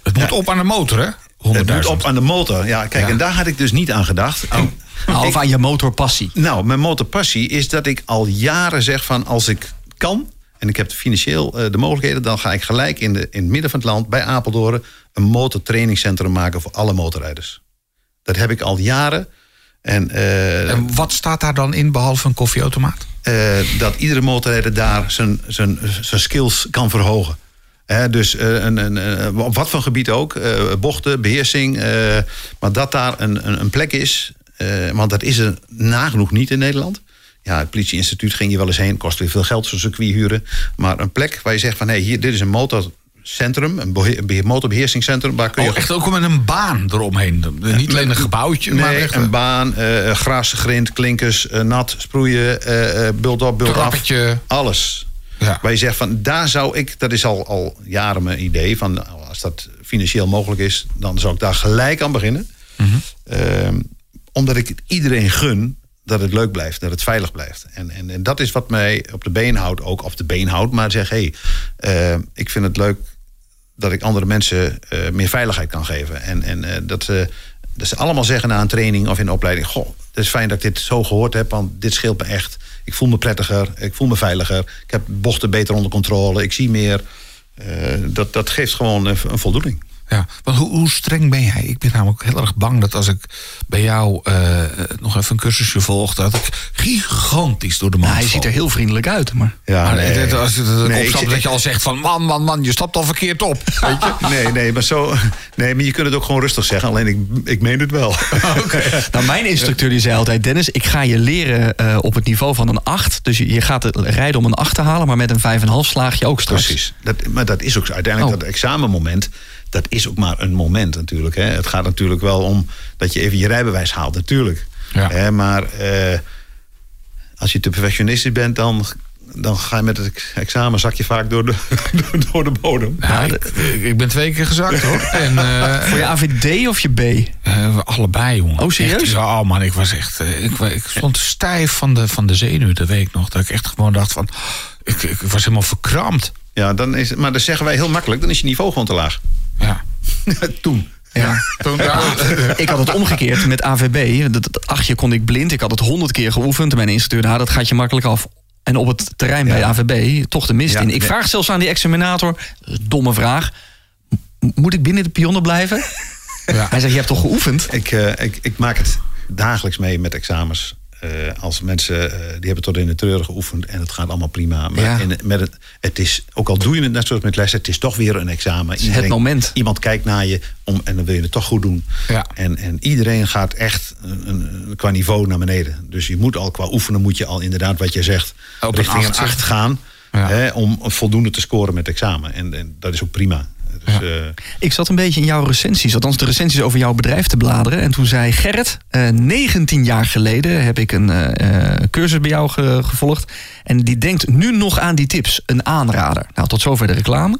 Het moet Ja. op aan de motor, hè? 100.000. het moet op aan de motor. Ja, kijk, Ja. en daar had ik dus niet aan gedacht. En- Nou, of aan je motorpassie. Nou, mijn motorpassie is dat ik al jaren zeg van als ik kan en ik heb financieel eh, de mogelijkheden, dan ga ik gelijk in, de, in het midden van het land bij Apeldoorn een motortrainingcentrum maken voor alle motorrijders. Dat heb ik al jaren. En, eh, En wat staat daar dan in, behalve een koffieautomaat? eh, dat iedere motorrijder daar zijn, zijn, zijn skills kan verhogen. Hè, dus een, een, op wat voor gebied ook, bochten, beheersing. eh, maar dat daar een, een plek is, eh, want dat is er nagenoeg niet in Nederland. Ja, het politieinstituut ging je wel eens heen, kost weer veel geld zo'n circuit huren. Maar een plek waar je zegt van hé, hier, dit is een motorcentrum, een behe- behe- motorbeheersingscentrum. Waar kun je Oh, echt ook met een baan eromheen. Niet alleen een gebouwtje, maar Nee, echt een een baan, eh, gras, grind, klinkers, eh, nat, sproeien, eh eh, bult op, bult af. Alles. Ja. Waar je zegt van daar zou ik, dat is al, al jaren mijn idee, van als dat financieel mogelijk is, dan zou ik daar gelijk aan beginnen. Ehm, omdat ik iedereen gun dat het leuk blijft, dat het veilig blijft. En, en, en dat is wat mij op de been houdt, ook op de been houdt, maar zeg hé, hey, eh, ik vind het leuk dat ik andere mensen eh, meer veiligheid kan geven. En, en eh, dat, ze, dat ze allemaal zeggen na een training of in de opleiding: Goh, het is fijn dat ik dit zo gehoord heb, want dit scheelt me echt. Ik voel me prettiger, ik voel me veiliger. Ik heb bochten beter onder controle, ik zie meer. Dat, dat geeft gewoon een voldoening. Ja, want hoe, hoe streng ben jij? Ik ben namelijk heel erg bang dat als ik bij jou eh, nog even een cursusje volg... dat ik gigantisch door de man Nou, hij ziet er heel vriendelijk uit, maar... Ja, maar nee. het- als je Nee, opstapt, ik- dat je al zegt van... man, man, man, je stapt al verkeerd op. Weet je? Nee, nee, maar zo. Nee, maar je kunt het ook gewoon rustig zeggen. Alleen ik, ik meen het wel. Nou, mijn instructeur die zei altijd... Dennis, ik ga je leren eh, op het niveau van een 8. Dus je, je gaat het rijden om een 8 te halen... maar met een 5,5 slaag je ook straks. Precies. Dat, maar dat is ook. Uiteindelijk Oh. dat examenmoment, dat is ook maar een moment natuurlijk. Hè. Het gaat natuurlijk wel om dat je even je rijbewijs haalt, natuurlijk. Ja. Hè, maar eh, als je te perfectionistisch bent, dan, dan ga je met het ex- examen zak je vaak door de, door de bodem. Ja, ik, ik ben twee keer gezakt hoor. En, eh, Voor je AVD of je B? eh, allebei, jongen. Oh, serieus? Echt, oh man, ik was echt. Ik, ik stond stijf van de, van de zenuw, dat weet ik nog. Dat ik echt gewoon dacht van. Ik, ik was helemaal verkrampt. Ja, dan is, maar dan zeggen wij heel makkelijk, dan is je niveau gewoon te laag. Ja. Toen. Ja. Ik had het omgekeerd met AVB. Dat, achtje kon ik blind. Ik had het honderd keer geoefend. En mijn instructeur, nou, dat gaat je makkelijk af. En op het terrein bij AVB toch de mist Ja, in. Ik vraag zelfs aan die examinator, domme vraag... moet ik binnen de pionnen blijven? Ja. Hij zegt, je hebt toch geoefend? Ik, eh, ik, ik maak het dagelijks mee met examens. Eh, als mensen, eh, die hebben tot in de treuren geoefend en het gaat allemaal prima. Maar Ja. in- met het, het is, ook al doe je het net zoals met lessen, het is toch weer een examen. het moment. Iemand kijkt naar je om, en dan wil je het toch goed doen. Ja. En, en iedereen gaat echt een, een- qua niveau naar beneden. Dus je moet al qua oefenen, moet je al inderdaad wat je zegt, Op richting een acht 8 gaan. Ja. Hè, om voldoende te scoren met het examen. En, en dat is ook prima. Dus, eh, Ik zat een beetje in jouw recensies, althans de recensies over jouw bedrijf te bladeren. En toen zei Gerrit, eh 19 jaar geleden heb ik een eh, cursus bij jou ge- gevolgd. En die denkt nu nog aan die tips, een aanrader. Nou, tot zover de reclame.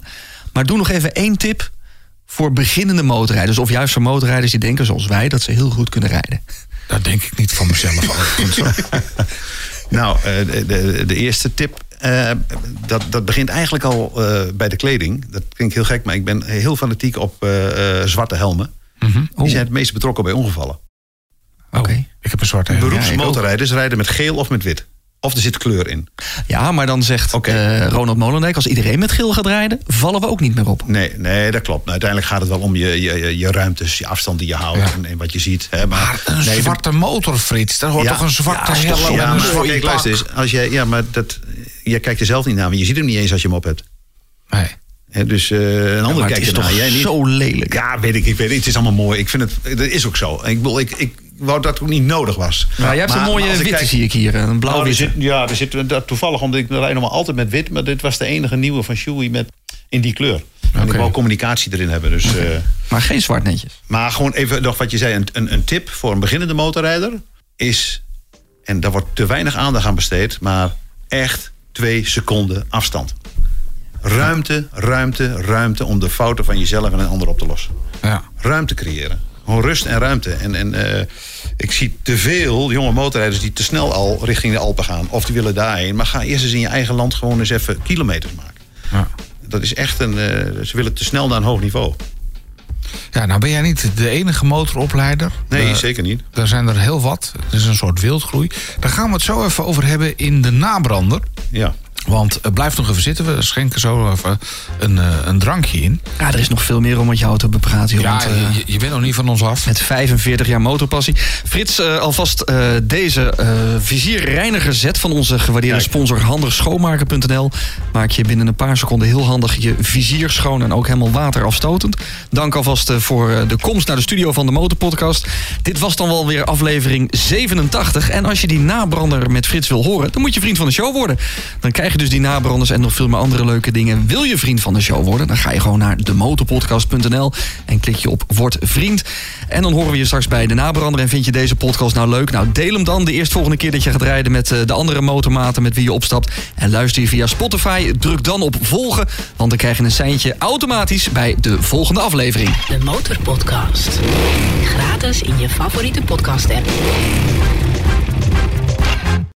Maar doe nog even één tip voor beginnende motorrijders. Of juist voor motorrijders die denken zoals wij dat ze heel goed kunnen rijden. Dat denk ik niet van mezelf. Nou, de, de, de eerste tip, eh, dat, dat begint eigenlijk al eh, bij de kleding. Dat klinkt heel gek, maar ik ben heel fanatiek op eh, eh, zwarte helmen. Mhm. Die zijn het meest betrokken bij ongevallen. Oké. Ik heb een zwarte helm. Beroepsmotorrijders rijden met geel of met wit. Of er zit kleur in. Ja, maar dan zegt Oké. eh, Ronald Molendijk... als iedereen met geel gaat rijden, vallen we ook niet meer op. Nee, nee dat klopt. Nou, uiteindelijk gaat het wel om je, je, je- ruimtes, je afstand die je houdt Ja. en, en wat je ziet. Hè. Maar, Maar een nee, de- zwarte motor, Frits. Daar hoort Ja, toch een zwarte ja, helm Ja, en een maar soort kijk, pak? luister eens. Als jij, ja, maar dat, je kijkt er zelf niet naar. Maar je ziet hem niet eens als je hem op hebt. Nee. Hè, dus eh, een ander kijkt ernaar. toch Jij niet. zo lelijk. Ja, weet ik, ik weet het. Het is allemaal mooi. Ik vind het, dat is ook zo. Ik, bedoel, ik, ik wou dat het ook niet nodig was. Maar jij hebt Maar- een mooie witte, kijk- zie ik hier. Een Nou, blauw-witte. zit, ja, er zit toevallig, omdat ik rijd normaal altijd met wit, maar dit was de enige nieuwe van Shoei met in die kleur. En Oké. ik wou communicatie erin hebben. Dus, eh, Maar geen zwart netjes. maar gewoon even nog wat je zei, een, een, een tip voor een beginnende motorrijder is, en daar wordt te weinig aandacht aan besteed, maar echt twee seconden afstand. Ruimte, ruimte, ruimte om de fouten van jezelf en een ander op te lossen Ja. ruimte creëren. Gewoon rust en ruimte. En, en eh, ik zie te veel jonge motorrijders die te snel al richting de Alpen gaan. Of die willen daarheen. Maar ga eerst eens in je eigen land gewoon eens even kilometers maken. Ja. Dat is echt een... eh, ze willen te snel naar een hoog niveau. Ja, nou ben jij niet de enige motoropleider. Nee, Eh, zeker niet. Er zijn er heel wat. Het is een soort wildgroei. Daar gaan we het zo even over hebben in de nabrander. Ja. Want uh, blijf nog even zitten. We schenken zo even een, uh, een drankje in. Ja, er is nog veel meer om met jou te bepraten. Ja, want, uh, je, je, bent nog niet van ons af. Met 45 jaar motorpassie. Frits, uh, alvast deze vizierreiniger zet van onze gewaardeerde Kijk. sponsor handigschoonmaken.nl. Maak je binnen een paar seconden heel handig je vizier schoon en ook helemaal waterafstotend. Dank alvast voor de komst naar de studio van de Motorpodcast. Dit was dan wel weer aflevering 87. En als je die nabrander met Frits wil horen, dan moet je vriend van de show worden. Dan krijg je dus die nabranders en nog veel meer andere leuke dingen. Wil je vriend van de show worden? Dan ga je gewoon naar demotorpodcast.nl en klik je op Word Vriend. En dan horen we je straks bij de nabrander. En vind je deze podcast nou leuk? Nou, deel hem dan de eerstvolgende keer dat je gaat rijden met eh, de andere motormaten met wie je opstapt. En luister je via Spotify. Druk dan op volgen, want dan krijg je een seintje automatisch bij de volgende aflevering. De Motorpodcast. Gratis in je favoriete podcast app.